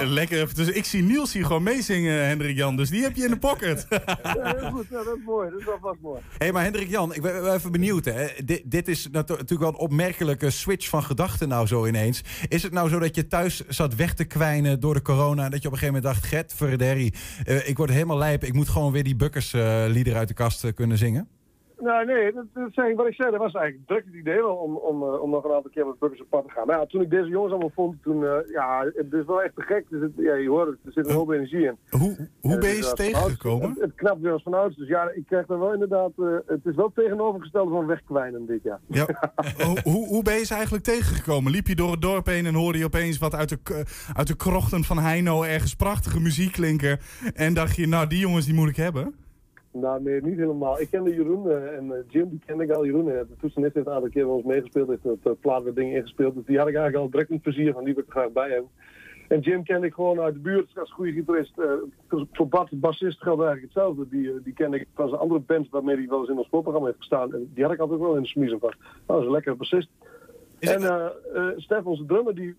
Lekker man. Lekker even. Dus ik zie Niels hier gewoon meezingen, Hendrik Jan. Dus die heb je in de pocket. Ja, heel goed. Ja, dat is mooi. Dat is alvast mooi. Hé, hey, maar Hendrik Jan, ik ben wel even benieuwd. Hè. Dit, dit is natu- natuurlijk wel een opmerkelijke switch van gedachten nou zo ineens. Is het nou zo dat je thuis zat weg te kwijnen door de corona... en dat je op een gegeven moment dacht, Gert, verderrie, eh, ik word helemaal lijp. Ik moet gewoon weer die Bukkers eh, lieder uit de kast eh, kunnen zingen? Nou, nee, dat, dat wat ik zei, dat was eigenlijk direct het idee wel om, om, eh, om nog een aantal keer met Bukkers op pad te gaan. Maar ja, toen ik deze jongens allemaal vond, toen, eh, ja, het is wel echt te gek. Dus het, ja, je hoort het, er zit een hoop energie in. Hoe, hoe ben je ze tegengekomen? Het, het knapt weer als van ouds. Dus ja, ik krijg er wel inderdaad, eh, het is wel tegenovergestelde van wegkwijnen dit jaar. Ja, hoe, hoe- hoe ben je ze eigenlijk tegengekomen? Liep je door het dorp heen en hoorde je opeens wat uit de, uit de krochten van Heino ergens prachtige muziek klinken. En dacht je, nou, die jongens die moet ik hebben? Nou, nee, niet helemaal. Ik kende Jeroen eh, en eh, Jim, die kende ik al. Jeroen, uh, de toetsenist heeft een aantal keer bij ons meegespeeld, heeft het uh, plaat met dingen ingespeeld. Dus die had ik eigenlijk al direct een plezier van, die wil ik graag bij hem. En Jim ken ik gewoon uit de buurt als goede gitarist. Voor Bart, bassist, geldt eigenlijk hetzelfde. Die, die ken ik van zijn andere band waarmee hij wel eens in ons voorprogramma heeft gestaan. En die had ik altijd wel in de smiezen van. Nou, dat is een lekkere bassist. En Stef, onze drummer, die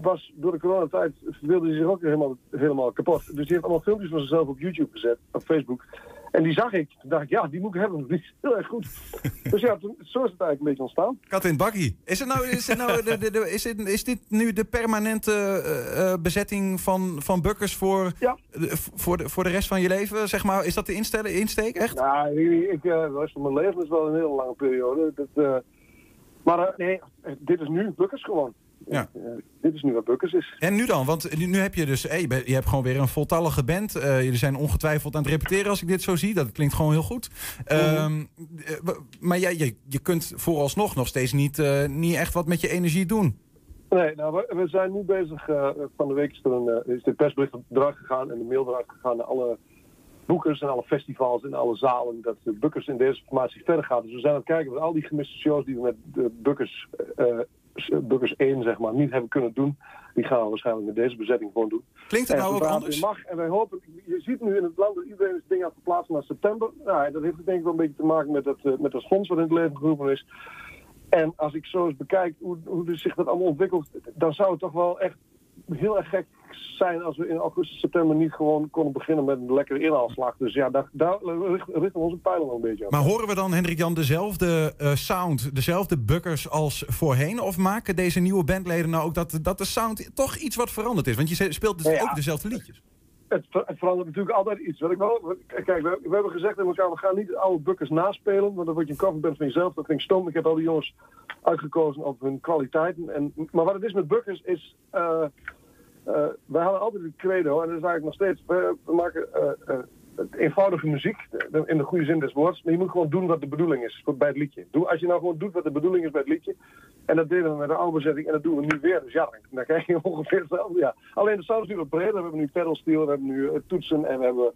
was door de coronatijd wilde hij zich ook helemaal, helemaal kapot. Dus die heeft allemaal filmpjes van zichzelf op YouTube gezet, op Facebook. En die zag ik. Toen dacht ik, ja, die moet ik hebben. Die is heel erg goed. dus ja, toen, zo is het eigenlijk een beetje ontstaan. Katin Bakkie. Is, het nou, is, het nou de, de, de, is, het, is dit nu de permanente uh, bezetting van, van Bukkers voor, ja. de, voor, de, voor de rest van je leven? Zeg maar, is dat de instellen, insteek, echt? Ja, ik, ik, de rest van mijn leven is wel een hele lange periode. Dat, uh, maar nee, dit is nu Bukkers gewoon. Ja. Uh, dit is nu wat Bukkers is. En nu dan? Want nu, heb je dus, hey, je, hebt gewoon weer een voltallige band. Uh, jullie zijn ongetwijfeld aan het repeteren als ik dit zo zie. Dat klinkt gewoon heel goed. Uh, mm. maar ja, je, je kunt vooralsnog nog steeds niet, niet echt wat met je energie doen. Nee, nou, we, we zijn nu bezig. Van de week is er een, is de persbericht eruit gegaan en de mail eruit gegaan naar alle boekers en alle festivals en alle zalen. Dat de Bukkers in deze formatie verder gaat. Dus we zijn aan het kijken met al die gemiste shows die we met de Bukkers Bukkers 1 zeg maar, niet hebben kunnen doen. Die gaan we waarschijnlijk met deze bezetting gewoon doen. Klinkt het nou ook anders? Mag, en wij hopen, je ziet nu in het land dat iedereen is dingen aan het verplaatsen naar september. Nou, dat heeft denk ik wel een beetje te maken met dat, uh, met dat fonds wat in het leven geroepen is. En als ik zo eens bekijk hoe, hoe zich dat allemaal ontwikkelt, dan zou het toch wel echt heel erg gek zijn als we in augustus, september niet gewoon konden beginnen met een lekkere inhaalslag. Dus ja, daar, daar richten we onze pijlen wel een beetje op. Maar horen we dan, Hendrik Jan, dezelfde uh, sound, dezelfde bukkers als voorheen? Of maken deze nieuwe bandleden nou ook dat, dat de sound toch iets wat veranderd is? Want je speelt dus ja, ja. ook dezelfde liedjes. Het, het, verandert natuurlijk altijd iets. Wat ik wel, kijk, we, we, hebben gezegd tegen elkaar, we gaan niet de oude bukkers naspelen, want dan word je een coverband van jezelf. Dat vind ik stom. Ik heb al die jongens uitgekozen op hun kwaliteiten. En, maar wat het is met bukkers is... Uh, uh, wij hadden altijd het credo, en dat is eigenlijk nog steeds, we, we maken uh, uh, eenvoudige muziek, in de goede zin des woords, maar je moet gewoon doen wat de bedoeling is bij het liedje. Doe, als je nou gewoon doet wat de bedoeling is bij het liedje, en dat deden we met de oude en dat doen we nu weer, dus ja, dan, krijg je ongeveer hetzelfde. Ja. Alleen de sound is nu wat breder, we hebben nu pedalsteel, we hebben nu toetsen, en we hebben...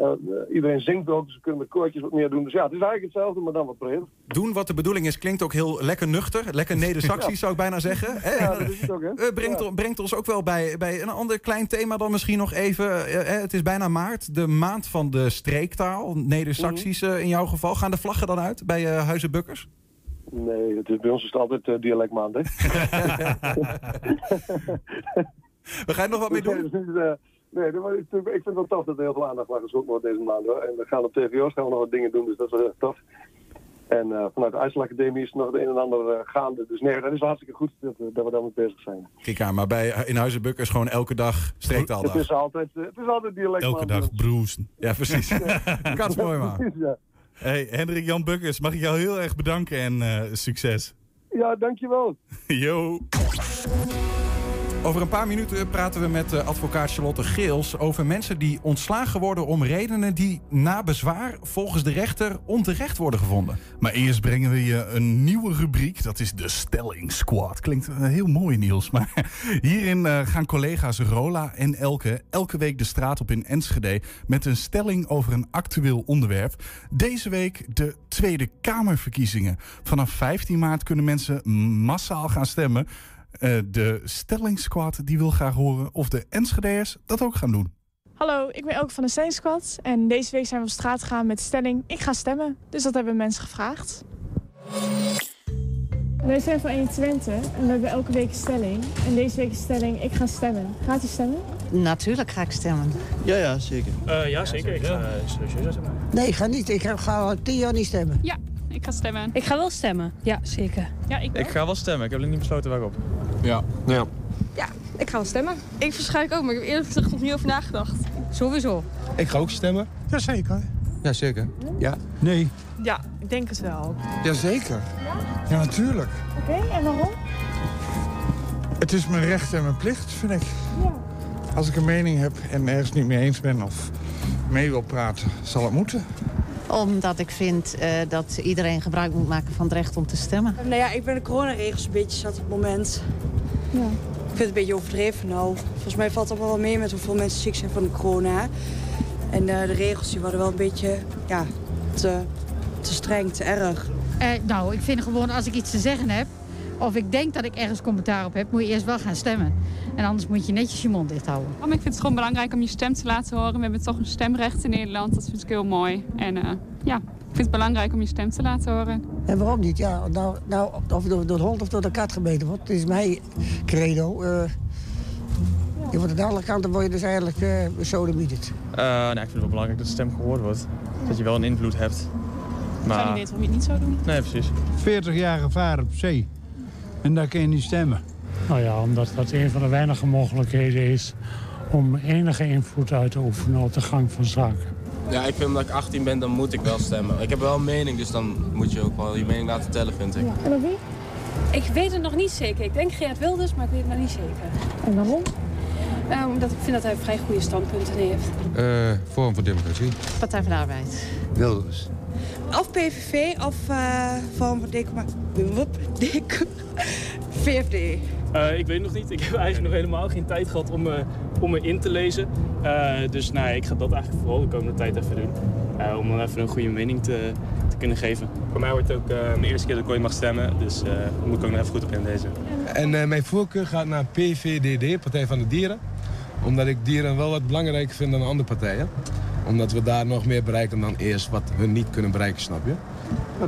Uh, iedereen zingt ook, dus we kunnen met koortjes wat meer doen. Dus ja, het is eigenlijk hetzelfde, maar dan wat breder. Doen wat de bedoeling is klinkt ook heel lekker nuchter. Lekker ja. zou ik bijna zeggen. Ja, dat is het ook, hè? Uh, brengt, ja. brengt, ons ook wel bij, bij een ander klein thema dan misschien nog even. Uh, het is bijna maart, de maand van de streektaal. Mm -hmm. in jouw geval. Gaan de vlaggen dan uit bij Huizen Bukkers? Nee, het is, bij ons is het altijd dialectmaand, hè? We gaan er nog wat mee doen? Nee, ik vind het wel tof dat er heel veel aandacht naar gezocht wordt deze maand. Hoor. En we gaan op TVO's gaan we nog wat dingen doen, dus dat is wel heel tof. En uh, vanuit de IJsselacademie is nog het een en ander uh, gaande. Dus nee, dat is hartstikke goed dat, dat we daarmee bezig zijn. Kijk aan, maar bij in Huizenbuk is gewoon elke dag streektaal. Het is altijd, het is altijd dialect. Elke dag broesen. Ja, precies. Kats mooi man. Ja. Hey, Hendrik Jan Bukkers, mag ik jou heel erg bedanken en succes. Ja, dankjewel. Yo. Over een paar minuten praten we met advocaat Charlotte Geels over mensen die ontslagen worden om redenen die na bezwaar volgens de rechter onterecht worden gevonden. Maar eerst brengen we je een nieuwe rubriek, dat is de Stelling Squad. Klinkt heel mooi Niels, maar hierin uh, gaan collega's Rola en Elke elke week de straat op in Enschede met een stelling over een actueel onderwerp. Deze week de Tweede Kamerverkiezingen. Vanaf 15 maart kunnen mensen massaal gaan stemmen. Uh, de stellingssquad die wil graag horen of de Enschedeers dat ook gaan doen. Hallo, ik ben Elke van de Stellingssquad en deze week zijn we op straat gegaan met de stelling ik ga stemmen. Dus dat hebben mensen gevraagd. Wij zijn van 120 en we hebben elke week een stelling. En deze week is stelling ik ga stemmen. Gaat u stemmen? Natuurlijk ga ik stemmen. Ja, ja, zeker. Uh, ja, zeker. Ik ga sowieso stemmen. Nee, ik ga niet. Ik ga, ga al tien jaar niet stemmen. Ja, ik ga stemmen. Ik ga wel stemmen, ja, zeker. Ja, ik, ik ga wel stemmen. Ik heb nog niet besloten waarop. Ja. Ja. Ja, ik ga wel stemmen. Ik waarschijnlijk ook, maar ik heb eerlijk gezegd nog niet over nagedacht. Sowieso. Ik ga ook stemmen. Jazeker. Jazeker. Ja. Nee. Ja, ik denk het wel. Jazeker. Ja, natuurlijk. Oké, okay, en waarom? Het is mijn recht en mijn plicht, vind ik. Ja. Als ik een mening heb en ergens niet mee eens ben of mee wil praten, zal het moeten omdat ik vind uh, dat iedereen gebruik moet maken van het recht om te stemmen. Nou ja, ik ben de coronaregels een beetje zat op het moment. Ja. Ik vind het een beetje overdreven nou. Volgens mij valt het allemaal wel mee met hoeveel mensen ziek zijn van de corona. En eh, de regels die worden wel een beetje ja, te, te streng, te erg. Eh, nou, ik vind gewoon als ik iets te zeggen heb... of ik denk dat ik ergens commentaar op heb... moet je eerst wel gaan stemmen. En anders moet je netjes je mond dicht houden. Oh, maar ik vind het gewoon belangrijk om je stem te laten horen. We hebben toch een stemrecht in Nederland. Dat vind ik heel mooi. En eh, ja, ik vind het belangrijk om je stem te laten horen. En waarom niet? Ja, nou, nou, of door, door de hond of door de kat gebeten wordt. Het is mijn credo. eh je wordt aan de andere kant dan word je dus eigenlijk uh, besodemieterd. Eh, nou, ik vind het wel belangrijk dat de stem gehoord wordt. Dat je wel een invloed hebt. Ik zou niet weten waarom je het niet zou doen. Nee, precies. 40 jaar gevaar op zee. En daar kun je niet stemmen. Nou ja, omdat dat een van de weinige mogelijkheden is om enige invloed uit te oefenen op de gang van zaken. Ja, ik vind omdat ik 18 ben, dan moet ik wel stemmen. Ik heb wel een mening, dus dan moet je ook wel je mening laten tellen, vind ik. En wie? Ik weet het nog niet zeker. Ik denk Geert Wilders, maar ik weet het nog niet zeker. En waarom? Uh, omdat ik vind dat hij vrij goede standpunten heeft. Uh, Forum voor Democratie. Partij van de Arbeid. Wilders. Of PVV of uh, Forum voor Democratie. VVD. Uh, ik weet nog niet. Ik heb eigenlijk nog helemaal geen tijd gehad om, uh, om me in te lezen. Uh, dus nou, ik ga dat eigenlijk vooral de komende tijd even doen. om dan even een goede mening te, te kunnen geven. Voor mij wordt het ook mijn eerste keer dat ik ooit mag stemmen. Dus daar moet ik ook nog even goed op inlezen. En mijn voorkeur gaat naar PVDD, Partij van de Dieren. Omdat ik dieren wel wat belangrijker vind dan andere partijen. Omdat we daar nog meer bereiken dan eerst wat we niet kunnen bereiken, snap je?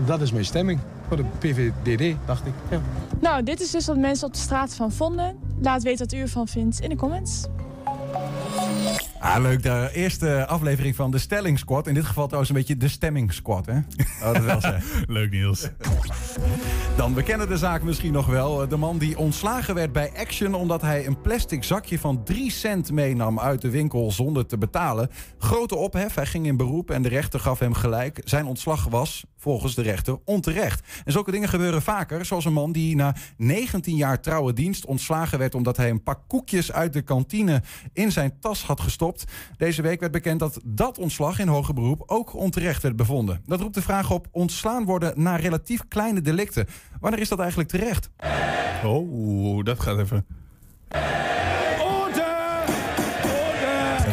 Dat is mijn stemming. Voor de PVDD, dacht ik. Ja. Nou, dit is dus wat mensen op de straat van vonden. Laat weten wat u ervan vindt in de comments. Ah, leuk. De eerste aflevering van de Stelling Squad. In dit geval trouwens een beetje de Stemming Squad, hè? Oh, dat wel zeggen. leuk, Niels. Dan, we kennen de zaak misschien nog wel. De man die ontslagen werd bij Action omdat hij een plastic zakje van 3 cent meenam uit de winkel zonder te betalen. Grote ophef. Hij ging in beroep en de rechter gaf hem gelijk. Zijn ontslag was, volgens de rechter, onterecht. En zulke dingen gebeuren vaker. Zoals een man die na 19 jaar trouwe dienst ontslagen werd omdat hij een pak koekjes uit de kantine in zijn tas had gestopt. Deze week werd bekend dat dat ontslag in hoger beroep ook onterecht werd bevonden. Dat roept de vraag op ontslaan worden na relatief kleine delicten. Wanneer is dat eigenlijk terecht? Oh, dat gaat even.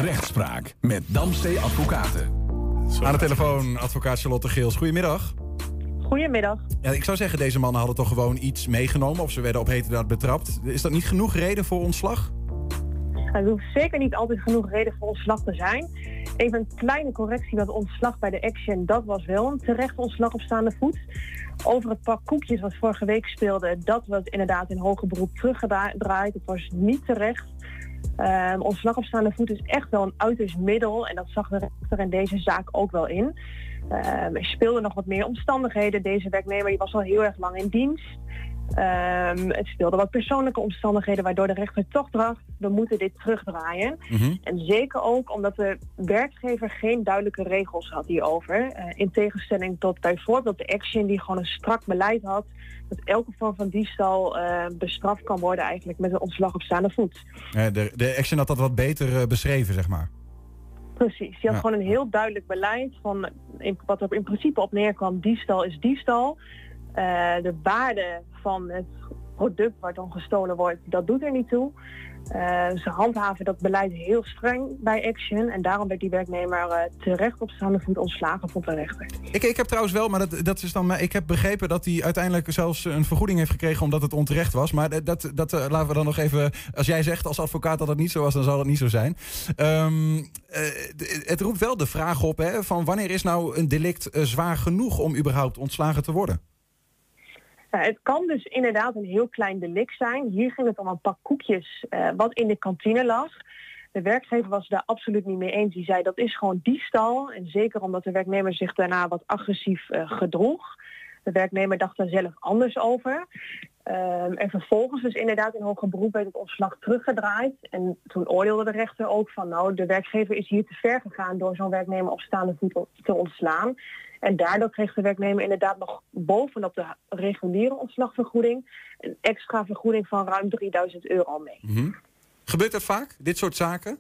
Rechtspraak met Damstee Advocaten. Aan de telefoon advocaat Charlotte Geels. Goedemiddag. Goedemiddag. Ja, ik zou zeggen, deze mannen hadden toch gewoon iets meegenomen... of ze werden op heterdaad betrapt. Is dat niet genoeg reden voor ontslag? Er hoeft zeker niet altijd genoeg reden voor ontslag te zijn. Even een kleine correctie dat ontslag bij de Action, dat was wel een terecht ontslag op staande voet. Over het pak koekjes wat vorige week speelde, dat was inderdaad in hoger beroep teruggedraaid. Het was niet terecht. Um, ontslag op staande voet is echt wel een uiterst middel en dat zag de rechter in deze zaak ook wel in. Um, er speelden nog wat meer omstandigheden. Deze werknemer die was al heel erg lang in dienst. Um, het speelde wat persoonlijke omstandigheden waardoor de rechter toch dacht, we moeten dit terugdraaien. Mm -hmm. En zeker ook omdat de werkgever geen duidelijke regels had hierover. Uh, in tegenstelling tot bijvoorbeeld de Action die gewoon een strak beleid had dat elke vorm van diefstal uh, bestraft kan worden eigenlijk met een ontslag op staande voet. Ja, de, de Action had dat wat beter uh, beschreven, zeg maar. Precies, die had Ja. gewoon een heel duidelijk beleid van in, wat er in principe op neerkwam, diefstal is diefstal. Uh, de waarde van het product waar dan gestolen wordt, dat doet er niet toe. Uh, ze handhaven dat beleid heel streng bij Action en daarom werd die werknemer uh, terecht op staande voet ontslagen van de rechter. Ik, ik heb trouwens wel, maar dat, dat is dan, ik heb begrepen dat hij uiteindelijk zelfs een vergoeding heeft gekregen omdat het onterecht was. Maar dat, dat, laten we dan nog even, als jij zegt als advocaat dat het niet zo was, dan zal het niet zo zijn. Um, het roept wel de vraag op hè, van wanneer is nou een delict zwaar genoeg om überhaupt ontslagen te worden? Het kan dus inderdaad een heel klein delict zijn. Hier ging het om een pak koekjes uh, wat in de kantine lag. De werkgever was daar absoluut niet mee eens. Die zei dat is gewoon diefstal. En zeker omdat de werknemer zich daarna wat agressief uh, gedroeg. De werknemer dacht daar zelf anders over. Um, en vervolgens dus inderdaad in hoger beroep werd het ontslag teruggedraaid. En toen oordeelde de rechter ook van nou, de werkgever is hier te ver gegaan door zo'n werknemer op staande voet te ontslaan. En daardoor kreeg de werknemer inderdaad nog bovenop de reguliere ontslagvergoeding een extra vergoeding van ruim 3000 euro mee. Mm -hmm. Gebeurt dat vaak, dit soort zaken?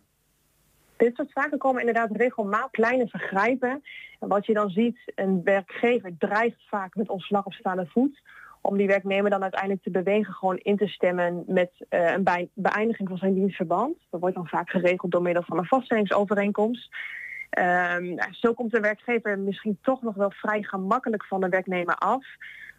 Dit soort zaken komen inderdaad regelmatig kleine vergrijpen. En wat je dan ziet, een werkgever dreigt vaak met ontslag op staande voet om die werknemer dan uiteindelijk te bewegen gewoon in te stemmen met uh, een beëindiging van zijn dienstverband. Dat wordt dan vaak geregeld door middel van een vaststellingsovereenkomst. Ehm, zo komt de werkgever misschien toch nog wel vrij gemakkelijk van de werknemer af.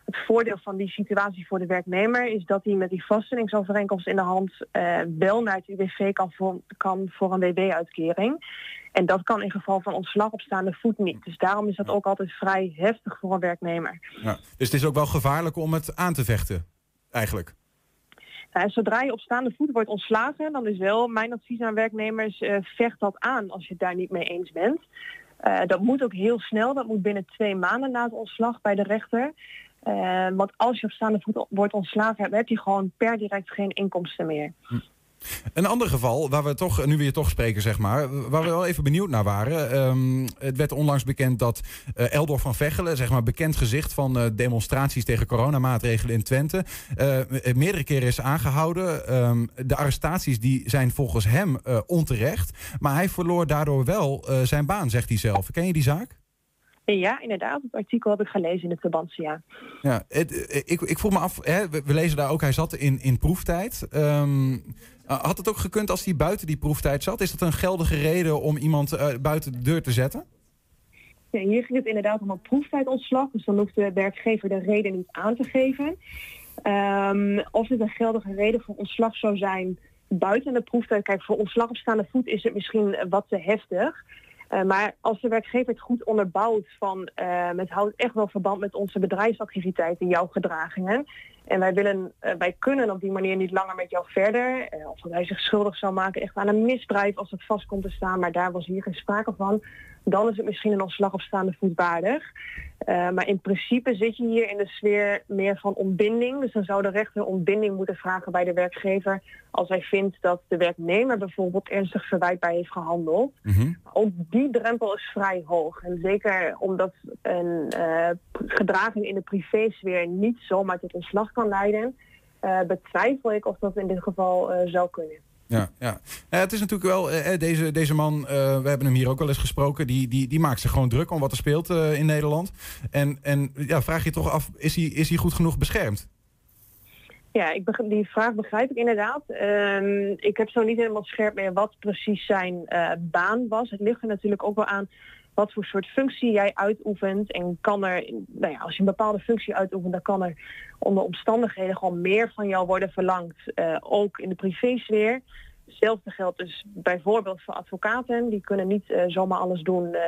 Het voordeel van die situatie voor de werknemer is dat hij met die vaststellingsovereenkomst in de hand eh, wel naar het UWV kan voor, kan voor een WW-uitkering. En dat kan in geval van ontslag op staande voet niet. Dus daarom is dat ook altijd vrij heftig voor een werknemer. Ja. Dus het is ook wel gevaarlijk om het aan te vechten, eigenlijk. Nou, zodra je op staande voet wordt ontslagen, dan is wel mijn advies aan werknemers, eh, vecht dat aan als je het daar niet mee eens bent. Eh, dat moet ook heel snel, dat moet binnen twee maanden na het ontslag bij de rechter. Eh, want als je op staande voet wordt ontslagen, heb, je gewoon per direct geen inkomsten meer. Een ander geval, waar we toch, nu weer toch spreken, zeg maar, waar we wel even benieuwd naar waren. Ehm, het werd onlangs bekend dat uh, Eldor van Vechelen, zeg maar bekend gezicht van uh, demonstraties tegen coronamaatregelen in Twente, meerdere keren is aangehouden. Um, de arrestaties die zijn volgens hem onterecht, maar hij verloor daardoor wel zijn baan, zegt hij zelf. Ken je die zaak? Ja, inderdaad. Het artikel heb ik gelezen in het Tubantia. ja. Ja, het, ik, ik vroeg me af, hè, we, we, lezen daar ook, hij zat in, in proeftijd. Um, had het ook gekund als hij buiten die proeftijd zat? Is dat een geldige reden om iemand uh, buiten de deur te zetten? Ja, hier ging het inderdaad om een proeftijdontslag. Dus dan hoeft de werkgever de reden niet aan te geven. Um, of het een geldige reden voor ontslag zou zijn buiten de proeftijd. Kijk, voor ontslag op staande voet is het misschien wat te heftig. Uh, maar als de werkgever het goed onderbouwt van het houdt echt wel verband met onze bedrijfsactiviteiten, jouw gedragingen. En wij, willen, uh, wij kunnen op die manier niet langer met jou verder. of dat hij zich schuldig zou maken echt aan een misdrijf als het vast komt te staan, maar daar was hier geen sprake van. Dan is het misschien een ontslag op staande voet waardig. maar in principe zit je hier in de sfeer meer van ontbinding. Dus dan zou de rechter ontbinding moeten vragen bij de werkgever als hij vindt dat de werknemer bijvoorbeeld ernstig verwijtbaar heeft gehandeld. Mm -hmm. Ook die drempel is vrij hoog. En zeker omdat een uh, gedraging in de privésfeer niet zomaar tot ontslag kan leiden, uh, betwijfel ik of dat in dit geval uh, zou kunnen. Ja, ja. ja, het is natuurlijk wel, eh, deze, deze man, uh, we hebben hem hier ook wel eens gesproken, die, die, die maakt zich gewoon druk om wat er speelt uh, in Nederland. En, en ja, vraag je toch af, is hij, is hij goed genoeg beschermd? Ja, ik die vraag begrijp ik inderdaad. Um, ik heb zo niet helemaal scherp meer wat precies zijn baan was. Het ligt er natuurlijk ook wel aan wat voor soort functie jij uitoefent. En kan er, nou ja, als je een bepaalde functie uitoefent, dan kan er onder omstandigheden gewoon meer van jou worden verlangd. Uh, ook in de privésfeer. Hetzelfde geldt dus bijvoorbeeld voor advocaten. Die kunnen niet uh, zomaar alles doen uh,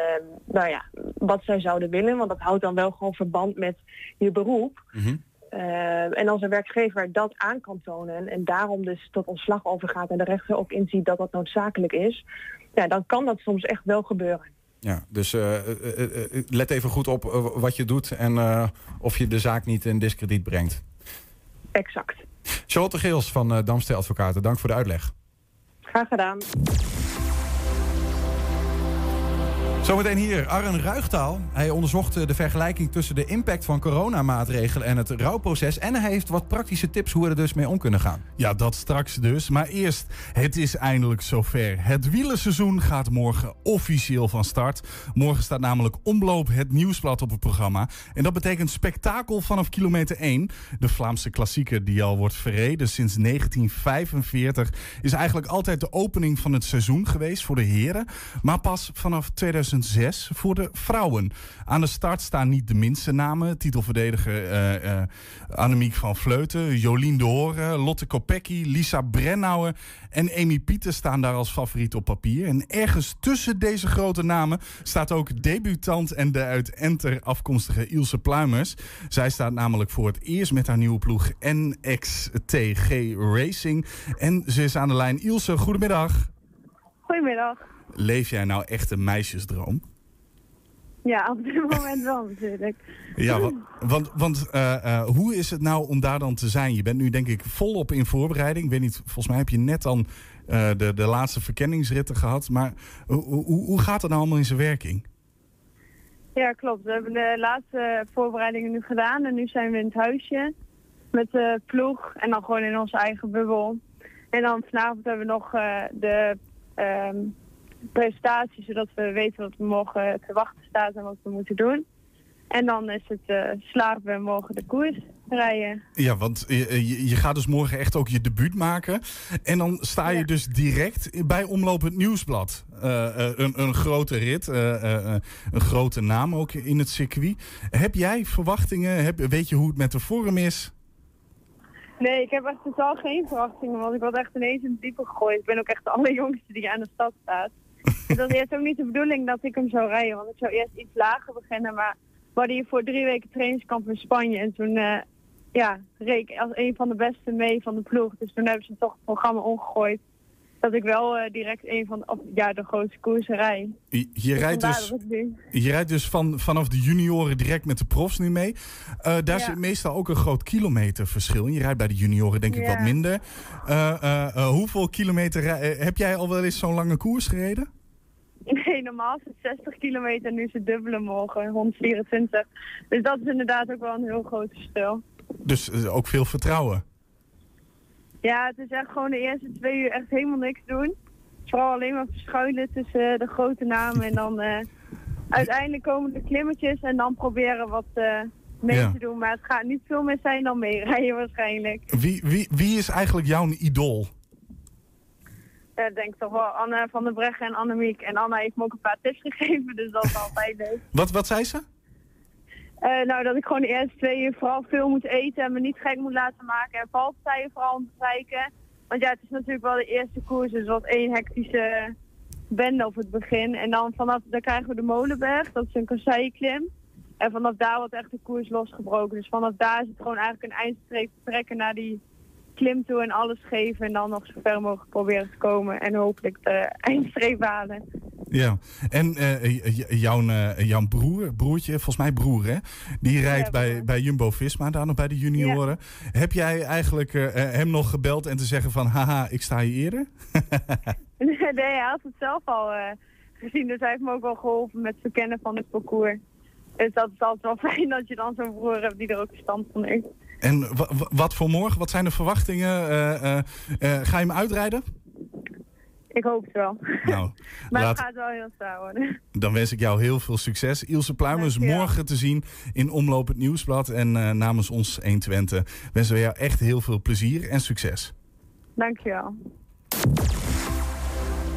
nou ja, wat zij zouden willen. Want dat houdt dan wel gewoon verband met je beroep. Mm -hmm. Uh, en als een werkgever dat aan kan tonen en daarom dus tot ontslag overgaat en de rechter ook inziet dat dat noodzakelijk is, ja, dan kan dat soms echt wel gebeuren. Ja, dus uh, uh, let even goed op wat je doet en of je de zaak niet in discrediet brengt. Exact. Charlotte Geels van Damstel Advocaten, dank voor de uitleg. Graag gedaan. Zometeen hier, Arren Ruigtaal. Hij onderzocht de vergelijking tussen de impact van coronamaatregelen en het rouwproces. En hij heeft wat praktische tips hoe we er dus mee om kunnen gaan. Ja, dat straks dus. Maar eerst, het is eindelijk zover. Het wielerseizoen gaat morgen officieel van start. Morgen staat namelijk Omloop het nieuwsblad op het programma. En dat betekent spektakel vanaf kilometer 1. De Vlaamse klassieker die al wordt verreden sinds 1945... is eigenlijk altijd de opening van het seizoen geweest voor de heren. Maar pas vanaf 2000 2006 voor de vrouwen. Aan de start staan niet de minste namen. Titelverdediger uh, Annemiek van Vleuten, Jolien de Horen, Lotte Kopecky, Lisa Brennauer en Amy Pieter staan daar als favoriet op papier. En ergens tussen deze grote namen staat ook debutant en de uit Enter afkomstige Ilse Pluimers. Zij staat namelijk voor het eerst met haar nieuwe ploeg NXTG Racing. En ze is aan de lijn. Ilse, goedemiddag. Goedemiddag leef jij nou echt een meisjesdroom? Ja, op dit moment wel natuurlijk. Ja, want, want, want uh, uh, hoe is het nou om daar dan te zijn? Je bent nu denk ik volop in voorbereiding. Ik weet niet, volgens mij heb je net dan uh, de, de laatste verkenningsritten gehad. Maar hoe, hoe gaat het nou allemaal in zijn werking? Ja, klopt. We hebben de laatste voorbereidingen nu gedaan. En nu zijn we in het huisje met de ploeg. En dan gewoon in onze eigen bubbel. En dan vanavond hebben we nog de... Um, presentatie, zodat we weten wat we morgen te wachten staat en wat we moeten doen. En dan is het uh, slapen en morgen de koers rijden. Ja, want je, je, gaat dus morgen echt ook je debuut maken. En dan sta je dus direct bij Omloop het Nieuwsblad. Uh, een, een grote rit, een grote naam ook in het circuit. Heb jij verwachtingen? Heb, weet je hoe het met de vorm is? Nee, ik heb echt totaal geen verwachtingen, want ik was echt ineens in het diepe gegooid. Ik ben ook echt de allerjongste die aan de stad staat. Was eerst ook niet de bedoeling dat ik hem zou rijden, want ik zou eerst iets lager beginnen. Maar we hadden hier voor drie weken trainingskamp in Spanje en toen uh, ja, reek ik als een van de beste mee van de ploeg. Dus toen hebben ze toch het programma omgegooid dat ik wel uh, direct een van de, of, ja, de grootste koersen rij. Je, je dus rijdt dus, je rijdt dus van, vanaf de junioren direct met de profs nu mee. Uh, daar ja. zit meestal ook een groot kilometerverschil in. Je rijdt bij de junioren denk ik ja. wat minder. Hoeveel kilometer heb jij al wel eens zo'n lange koers gereden? Nee, normaal is het 60 kilometer, nu is het dubbele morgen, 124. Dus dat is inderdaad ook wel een heel groot verschil. Dus ook veel vertrouwen? Ja, het is echt gewoon de eerste twee uur echt helemaal niks doen. Vooral alleen maar verschuilen tussen uh, de grote namen en dan uh, uiteindelijk komen de klimmetjes en dan proberen wat mee ja. te doen. Maar het gaat niet veel meer zijn dan meerijden waarschijnlijk. Wie, wie, wie is eigenlijk jouw idool? Ja, ik denk toch wel Anne van der Breggen en Annemiek. En Anna heeft me ook een paar tips gegeven, dus dat is altijd leuk. Wat, wat zei ze? Uh, nou, dat ik gewoon de eerste twee uur vooral veel moet eten en me niet gek moet laten maken. En valpartijen vooral ontwijken. Want ja, het is natuurlijk wel de eerste koers, dus wat één hectische bende op het begin. En dan vanaf, daar krijgen we de Molenberg, dat is een kasseiklim. En vanaf daar wordt echt de koers losgebroken. Dus vanaf daar is het gewoon eigenlijk een eindstreep trekken naar die klim toe en alles geven. En dan nog zo ver mogelijk proberen te komen en hopelijk de eindstreep halen. Ja, en uh, jouw, uh, jouw broer, broertje, volgens mij broer hè, die rijdt ja, bij, bij Jumbo-Visma, daar nog bij de junioren. Ja. Heb jij eigenlijk uh, hem nog gebeld en te zeggen van, haha, ik sta hier eerder? nee, hij had het zelf al gezien, dus hij heeft me ook wel geholpen met het verkennen van het parcours. Dus dat is altijd wel fijn dat je dan zo'n broer hebt die er ook verstand van heeft. En wat voor morgen? Wat zijn de verwachtingen? ga je hem uitrijden? Ik hoop het wel. Nou, maar laat... het gaat wel heel zwaar worden. Dan wens ik jou heel veel succes. Ilse Pluim is morgen te zien in Omloop het Nieuwsblad. En uh, namens ons 120 wensen we jou echt heel veel plezier en succes. Dankjewel.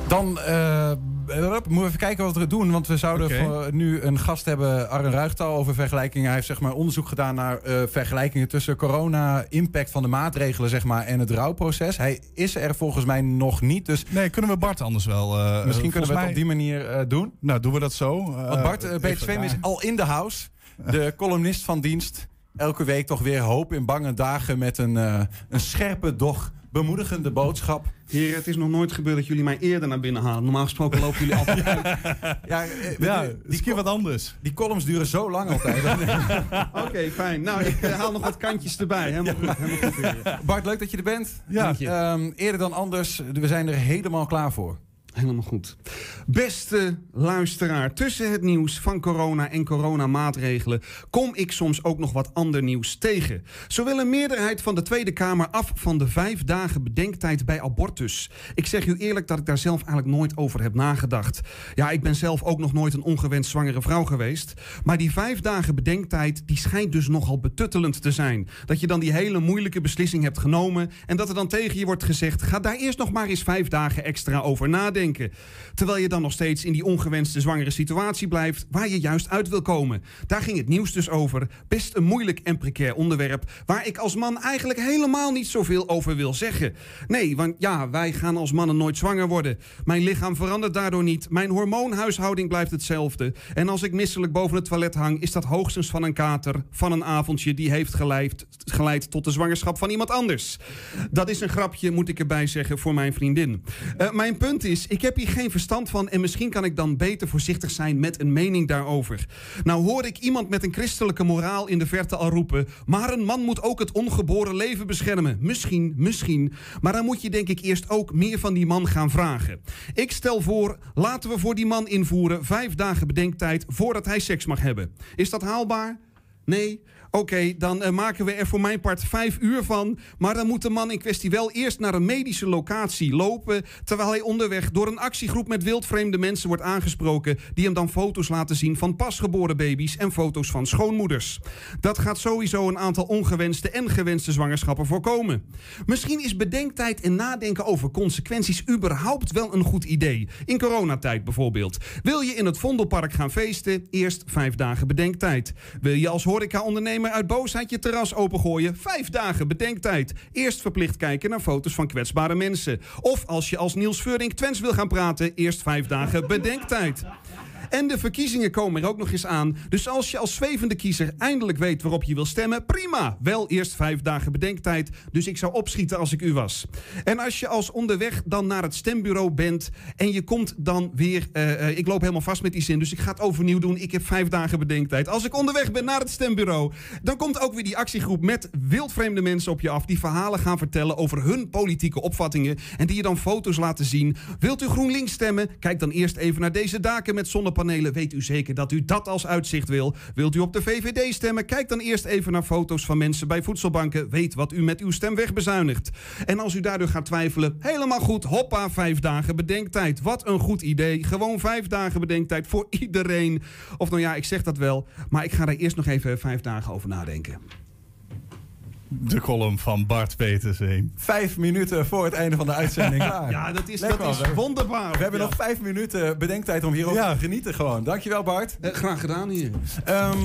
Dan uh, moeten we even kijken wat we doen. Want we zouden okay. nu een gast hebben, Arjen Ruigtal, over vergelijkingen. Hij heeft zeg maar, onderzoek gedaan naar uh, vergelijkingen tussen corona-impact van de maatregelen zeg maar, en het rouwproces. Hij is er volgens mij nog niet. Dus nee, kunnen we Bart anders wel. Uh, misschien kunnen we het mij... op die manier doen. Nou, doen we dat zo. want Bart, Zweem is al in de house. De columnist van dienst. Elke week toch weer hoop in bange dagen met een, een scherpe, doch bemoedigende boodschap. Heren, het is nog nooit gebeurd dat jullie mij eerder naar binnen halen. Normaal gesproken lopen jullie altijd uit. ja, ja die, wat anders. Die columns duren zo lang altijd. Oké, okay, fijn. Nou, ik uh, haal nog wat kantjes erbij. Helemaal goed. Helemaal goed Bart, leuk dat je er bent. Ja. Um, eerder dan anders. We zijn er helemaal klaar voor. Helemaal goed. Beste luisteraar, tussen het nieuws van corona en coronamaatregelen kom ik soms ook nog wat ander nieuws tegen. Zo wil een meerderheid van de Tweede Kamer af van de vijf dagen bedenktijd bij abortus. Ik zeg u eerlijk dat ik daar zelf eigenlijk nooit over heb nagedacht. Ja, ik ben zelf ook nog nooit een ongewenst zwangere vrouw geweest. Maar die vijf dagen bedenktijd, die schijnt dus nogal betuttelend te zijn. Dat je dan die hele moeilijke beslissing hebt genomen en dat er dan tegen je wordt gezegd: ga daar eerst nog maar eens vijf dagen extra over nadenken. Terwijl je dan nog steeds in die ongewenste zwangere situatie blijft waar je juist uit wil komen. Daar ging het nieuws dus over. Best een moeilijk en precair onderwerp waar ik als man eigenlijk helemaal niet zoveel over wil zeggen. Nee, want ja, wij gaan als mannen nooit zwanger worden. Mijn lichaam verandert daardoor niet. Mijn hormoonhuishouding blijft hetzelfde. En als ik misselijk boven het toilet hang, is dat hoogstens van een kater, van een avondje die heeft geleid, tot de zwangerschap van iemand anders. Dat is een grapje, moet ik erbij zeggen, voor mijn vriendin. Uh, mijn punt is, ik heb hier geen verstand van en misschien kan ik dan beter voorzichtig zijn met een mening daarover. Nou hoor ik iemand met een christelijke moraal in de verte al roepen, maar een man moet ook het ongeboren leven beschermen. Misschien, misschien. Maar dan moet je denk ik eerst ook meer van die man gaan vragen. Ik stel voor, laten we voor die man invoeren vijf dagen bedenktijd voordat hij seks mag hebben. Is dat haalbaar? Nee? Oké, dan eh, maken we er voor mijn part vijf uur van. Maar dan moet de man in kwestie wel eerst naar een medische locatie lopen. Terwijl hij onderweg door een actiegroep met wildvreemde mensen wordt aangesproken. Die hem dan foto's laten zien van pasgeboren baby's en foto's van schoonmoeders. Dat gaat sowieso een aantal ongewenste en gewenste zwangerschappen voorkomen. Misschien is bedenktijd en nadenken over consequenties überhaupt wel een goed idee. In coronatijd bijvoorbeeld. Wil je in het Vondelpark gaan feesten? Eerst vijf dagen bedenktijd. Wil je als horeca-ondernemer uit boosheid je terras opengooien? Vijf dagen bedenktijd. Eerst verplicht kijken naar foto's van kwetsbare mensen. Of als je als Niels Veurink Twens wil gaan praten, eerst vijf dagen bedenktijd. En de verkiezingen komen er ook nog eens aan. Dus als je als zwevende kiezer eindelijk weet waarop je wil stemmen, prima. Wel eerst vijf dagen bedenktijd. Dus ik zou opschieten als ik u was. En als je als onderweg dan naar het stembureau bent en je komt dan weer. eh, eh, ik loop helemaal vast met die zin, dus ik ga het overnieuw doen. Ik heb vijf dagen bedenktijd. Als ik onderweg ben naar het stembureau, dan komt ook weer die actiegroep met wildvreemde mensen op je af. Die verhalen gaan vertellen over hun politieke opvattingen. En die je dan foto's laten zien. Wilt u GroenLinks stemmen? Kijk dan eerst even naar deze daken met zonnepanelen. Weet u zeker dat u dat als uitzicht wil? Wilt u op de VVD stemmen? Kijk dan eerst even naar foto's van mensen bij voedselbanken. Weet wat u met uw stem wegbezuinigt. En als u daardoor gaat twijfelen, helemaal goed. Hoppa, vijf dagen bedenktijd. Wat een goed idee. Gewoon vijf dagen bedenktijd voor iedereen. Of nou ja, ik zeg dat wel. Maar ik ga daar eerst nog even vijf dagen over nadenken. De column van Bart Petersen. Vijf minuten voor het einde van de uitzending. klaar. Ja, dat is, Lekker, dat is wonderbaar. We hebben Ja. nog vijf minuten bedenktijd om hierover Ja. te genieten gewoon. Dankjewel Bart. Eh, graag gedaan hier. Ehm,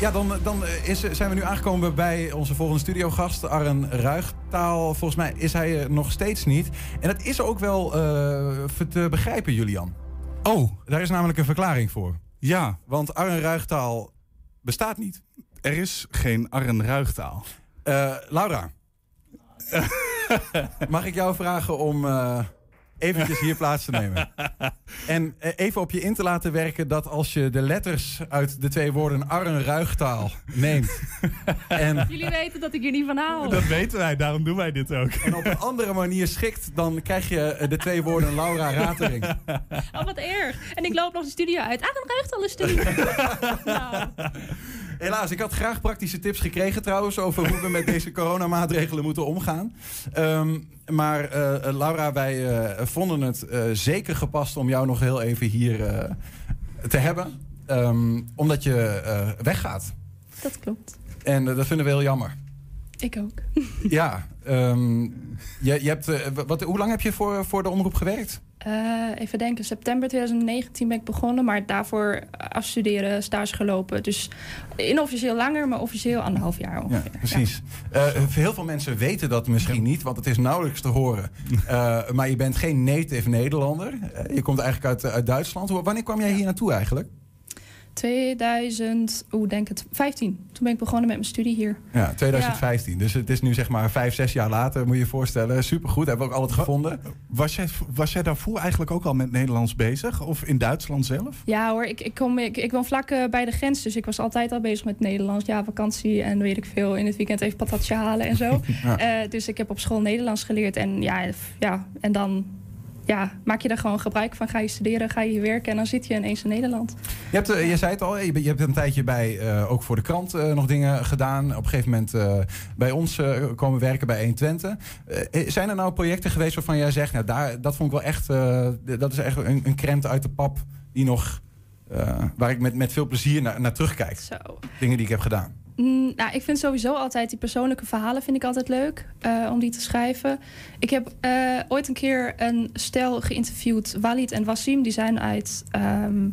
ja, dan, dan is, zijn we nu aangekomen bij onze volgende studiogast, Arren Ruigtaal. Volgens mij is hij er nog steeds niet. En dat is ook wel eh, te begrijpen, Julian. Oh. Daar is namelijk een verklaring voor. Ja. Want Arren Ruigtaal bestaat niet. Er is geen Arren Ruigtaal. Eh, Laura. Mag ik jou vragen om eh, eventjes hier plaats te nemen? En eh, even op je in te laten werken dat als je de letters uit de twee woorden Arren Ruigtaal neemt. en Jullie weten dat ik hier niet van hou. Dat weten wij, daarom doen wij dit ook. En op een andere manier schikt, dan krijg je de twee woorden Laura Ratering. Oh, wat erg. En ik loop nog de studio uit. Ah, dan ruikt al de studio. nou, Helaas, ik had graag praktische tips gekregen trouwens over hoe we met deze coronamaatregelen moeten omgaan. Ehm, maar eh, Laura, wij eh, vonden het eh, zeker gepast om jou nog heel even hier te hebben. Ehm, omdat je weggaat. dat klopt. En dat vinden we heel jammer. Ik ook. Ja, ehm, je, je hebt, wat, hoe lang heb je voor, voor de omroep gewerkt? Eh, even denken, september 2019 ben ik begonnen, maar daarvoor afstuderen, stage gelopen. Dus inofficieel langer, maar officieel anderhalf jaar Ja, ongeveer. precies. Eh, heel veel mensen weten dat misschien niet, want het is nauwelijks te horen. Eh, maar je bent geen native Nederlander. Je komt eigenlijk uit, uit Duitsland. Wanneer kwam jij hier naartoe eigenlijk? 2000, hoe denk het, 15. Toen ben ik begonnen met mijn studie hier. Ja, 2015. Dus het is nu zeg maar vijf, zes jaar later, moet je je voorstellen. Supergoed, hebben we ook altijd gevonden. Was jij, was jij daarvoor eigenlijk ook al met Nederlands bezig? Of in Duitsland zelf? Ja hoor, ik, ik, kom, ik, ik woon vlak eh, bij de grens, dus ik was altijd al bezig met Nederlands. Ja, vakantie en weet ik veel. In het weekend even patatje halen en zo. Ja. Eh, dus ik heb op school Nederlands geleerd. En ja, ja, en dan ja, maak je daar gewoon gebruik van. Ga je studeren, ga je werken en dan zit je ineens in Nederland. Je, hebt, eh, je zei het al, je, bent- je hebt een tijdje bij, eh, ook voor de krant eh, nog dingen gedaan. Op een gegeven moment eh, bij ons eh, komen werken bij 120. Eh, zijn er nou projecten geweest waarvan jij zegt, nou, daar, dat vond ik wel echt, eh, dat is echt een, een krent uit de pap die nog, eh, waar ik met, met veel plezier naar, naar terugkijk. Zo. Dingen die ik heb gedaan. Mm, nou, ik vind sowieso altijd die persoonlijke verhalen vind ik altijd leuk eh, om die te schrijven. Ik heb eh, ooit een keer een stel geïnterviewd, Walid en Wassim. Die zijn uit ehm,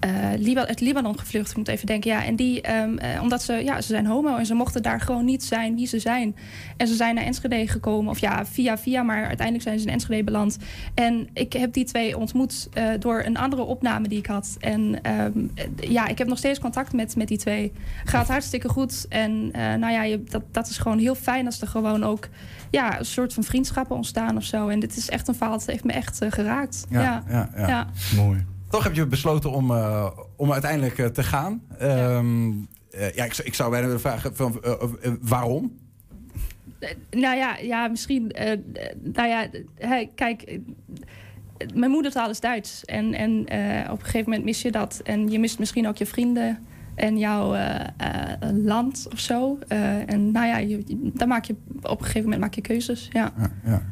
eh, Liba- uit Libanon gevlucht. Ik moet even denken. Ja, en die, ehm, eh, omdat ze, ja, ze zijn homo en ze mochten daar gewoon niet zijn wie ze zijn. En ze zijn naar Enschede gekomen. Of ja, via via, maar uiteindelijk zijn ze in Enschede beland. En ik heb die twee ontmoet eh, door een andere opname die ik had. En ehm, eh, ja, ik heb nog steeds contact met, met die twee. Gaat hartstikke goed. En eh, nou ja, je, dat, dat is gewoon heel fijn als er gewoon ook ja, een soort van vriendschappen ontstaan of zo. En dit is echt een verhaal dat heeft me echt geraakt. Ja, ja. ja, ja. Ja. Mooi. Toch heb je besloten om, eh, om uiteindelijk eh, te gaan. Eh, ja, ik, zou- ik zou bijna willen vragen van, waarom? Nou ja, ja misschien. nou ja, kijk. mijn moedertaal is Duits. En, en op een gegeven moment mis je dat. En je mist misschien ook je vrienden. en jouw land of zo. En nou ja, je, dan maak je op een gegeven moment maak je keuzes. Ja. Ja, ja.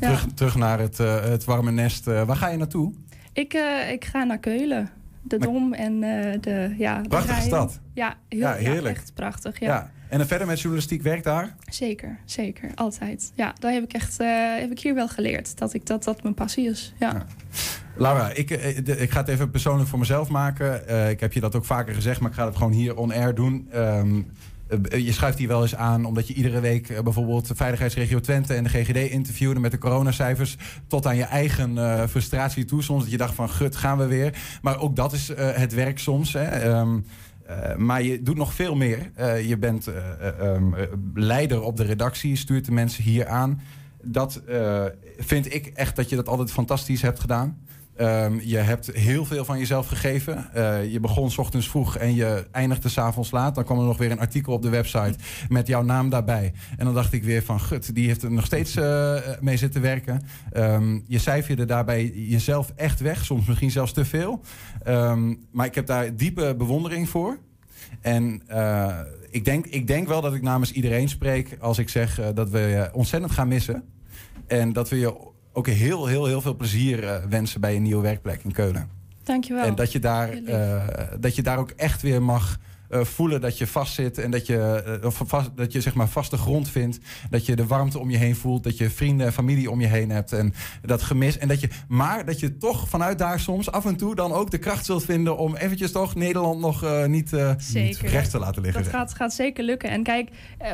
Terug, terug naar het, het warme nest. Waar ga je naartoe? Ik, eh, ik ga naar Keulen. De Dom en eh, de... Ja, de Prachtige Rijn. stad. Ja, heel, Ja, ja, heerlijk. echt prachtig. Ja. Ja. En dan verder met journalistiek werk daar? Zeker, zeker. Altijd. Ja, daar heb ik echt eh, heb ik hier wel geleerd. Dat ik, dat, dat mijn passie is. Ja. Laura, ik, de- ik ga het even persoonlijk voor mezelf maken. Ik heb je dat ook vaker gezegd, maar ik ga het gewoon hier on-air doen. Eh, je schuift hier wel eens aan omdat je iedere week eh, bijvoorbeeld de Veiligheidsregio Twente en de GGD interviewde met de coronacijfers. Tot aan je eigen eh, frustratie toe. Soms dat je dacht van gut, gaan we weer. Maar ook dat is eh, het werk soms. Hè. Ehm, eh, maar je doet nog veel meer. Eh, je bent eh, eh, ehm, eh, leider op de redactie, stuurt de mensen hier aan. Dat eh, vind ik echt dat je dat altijd fantastisch hebt gedaan. Ehm, je hebt heel veel van jezelf gegeven. Eh, je begon 's ochtends vroeg en je eindigde 's avonds laat. Dan kwam er nog weer een artikel op de website met jouw naam daarbij. En dan dacht ik weer van, gut, die heeft er nog steeds eh, mee zitten werken. Ehm, je cijferde daarbij jezelf echt weg, soms misschien zelfs te veel. Ehm, maar ik heb daar diepe bewondering voor. En eh, ik, denk, ik denk wel dat ik namens iedereen spreek als ik zeg dat we je ontzettend gaan missen. En dat we je ook heel, heel, heel veel plezier eh, wensen bij je nieuwe werkplek in Keulen. Dankjewel. En dat je, daar, eh, dat je daar ook echt weer mag eh, voelen dat je vastzit. En dat je, eh, vast, dat je zeg maar vaste grond vindt. Dat je de warmte om je heen voelt. Dat je vrienden en familie om je heen hebt. En dat gemis. En dat je, maar dat je toch vanuit daar soms af en toe dan ook de kracht zult vinden om eventjes toch Nederland nog eh, niet, rechts te laten liggen. Dat gaat, gaat zeker lukken. En kijk,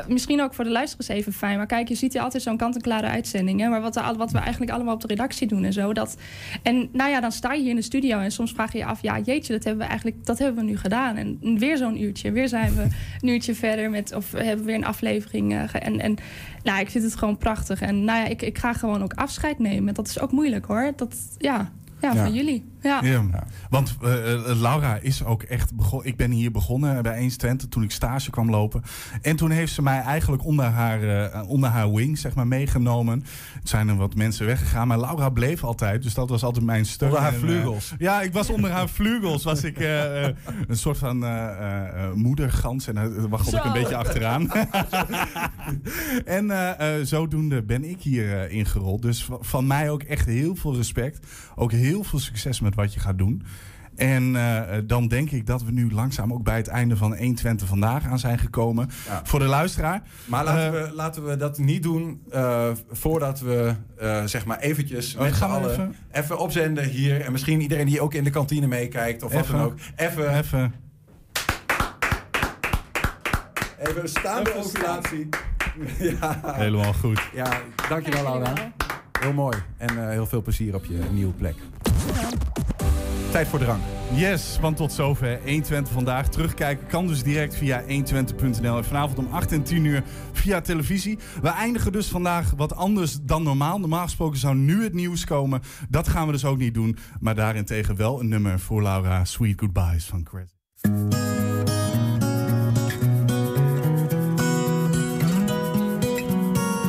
misschien ook voor de luisteraars even fijn. Maar kijk, je ziet hier altijd zo'n kant-en-klare uitzending. Hè? Maar wat, wat we eigenlijk allemaal op de redactie doen en zo. Dat, en nou ja, dan sta je hier in de studio en soms vraag je je af... ja, jeetje, dat hebben we eigenlijk dat hebben we nu gedaan. En weer zo'n Weer zijn we een uurtje verder met... of we hebben weer een aflevering. eh, en, en nou, ik vind het gewoon prachtig. En nou ja, ik, ik ga gewoon ook afscheid nemen. Dat is ook moeilijk hoor. Dat, ja, ja, Ja. van jullie. Ja. Ja. Want eh, eh, Laura is ook echt begonnen. Ik ben hier begonnen bij Eens Twente toen ik stage kwam lopen. En toen heeft ze mij eigenlijk onder haar, eh, onder haar wing zeg maar, meegenomen. Er zijn er wat mensen weggegaan, maar Laura bleef altijd. Dus dat was altijd mijn steun. Onder haar En, vleugels. ja, ik was onder haar vleugels. Was ik een soort van eh, eh, eh, moedergans. En daar waggelde ik een beetje achteraan. en eh, eh, zodoende ben ik hier ingerold. Dus va- van mij ook echt heel veel respect. Ook heel veel succes met wat je gaat doen. En eh, dan denk ik dat we nu langzaam ook bij het einde van 120 vandaag aan zijn gekomen. Ja. Voor de luisteraar. Maar laten, Eh, we, laten we dat niet doen eh, voordat we eh, zeg maar eventjes Oh, met gaan allen even? even? opzenden hier. En misschien iedereen die ook in de kantine meekijkt of wat dan ook. Even, even. even een staande Even ovulatie. ja. Helemaal goed. Ja, dankjewel Laura. Heel mooi. En eh, heel veel plezier op je nieuwe plek. Tijd voor drank. Yes, want tot zover 120 vandaag. Terugkijken kan dus direct via 120.nl. En vanavond om 8 en 10 uur via televisie. We eindigen dus vandaag wat anders dan normaal. Normaal gesproken zou nu het nieuws komen. Dat gaan we dus ook niet doen. Maar daarentegen wel een nummer voor Laura. Sweet Goodbyes van Chris.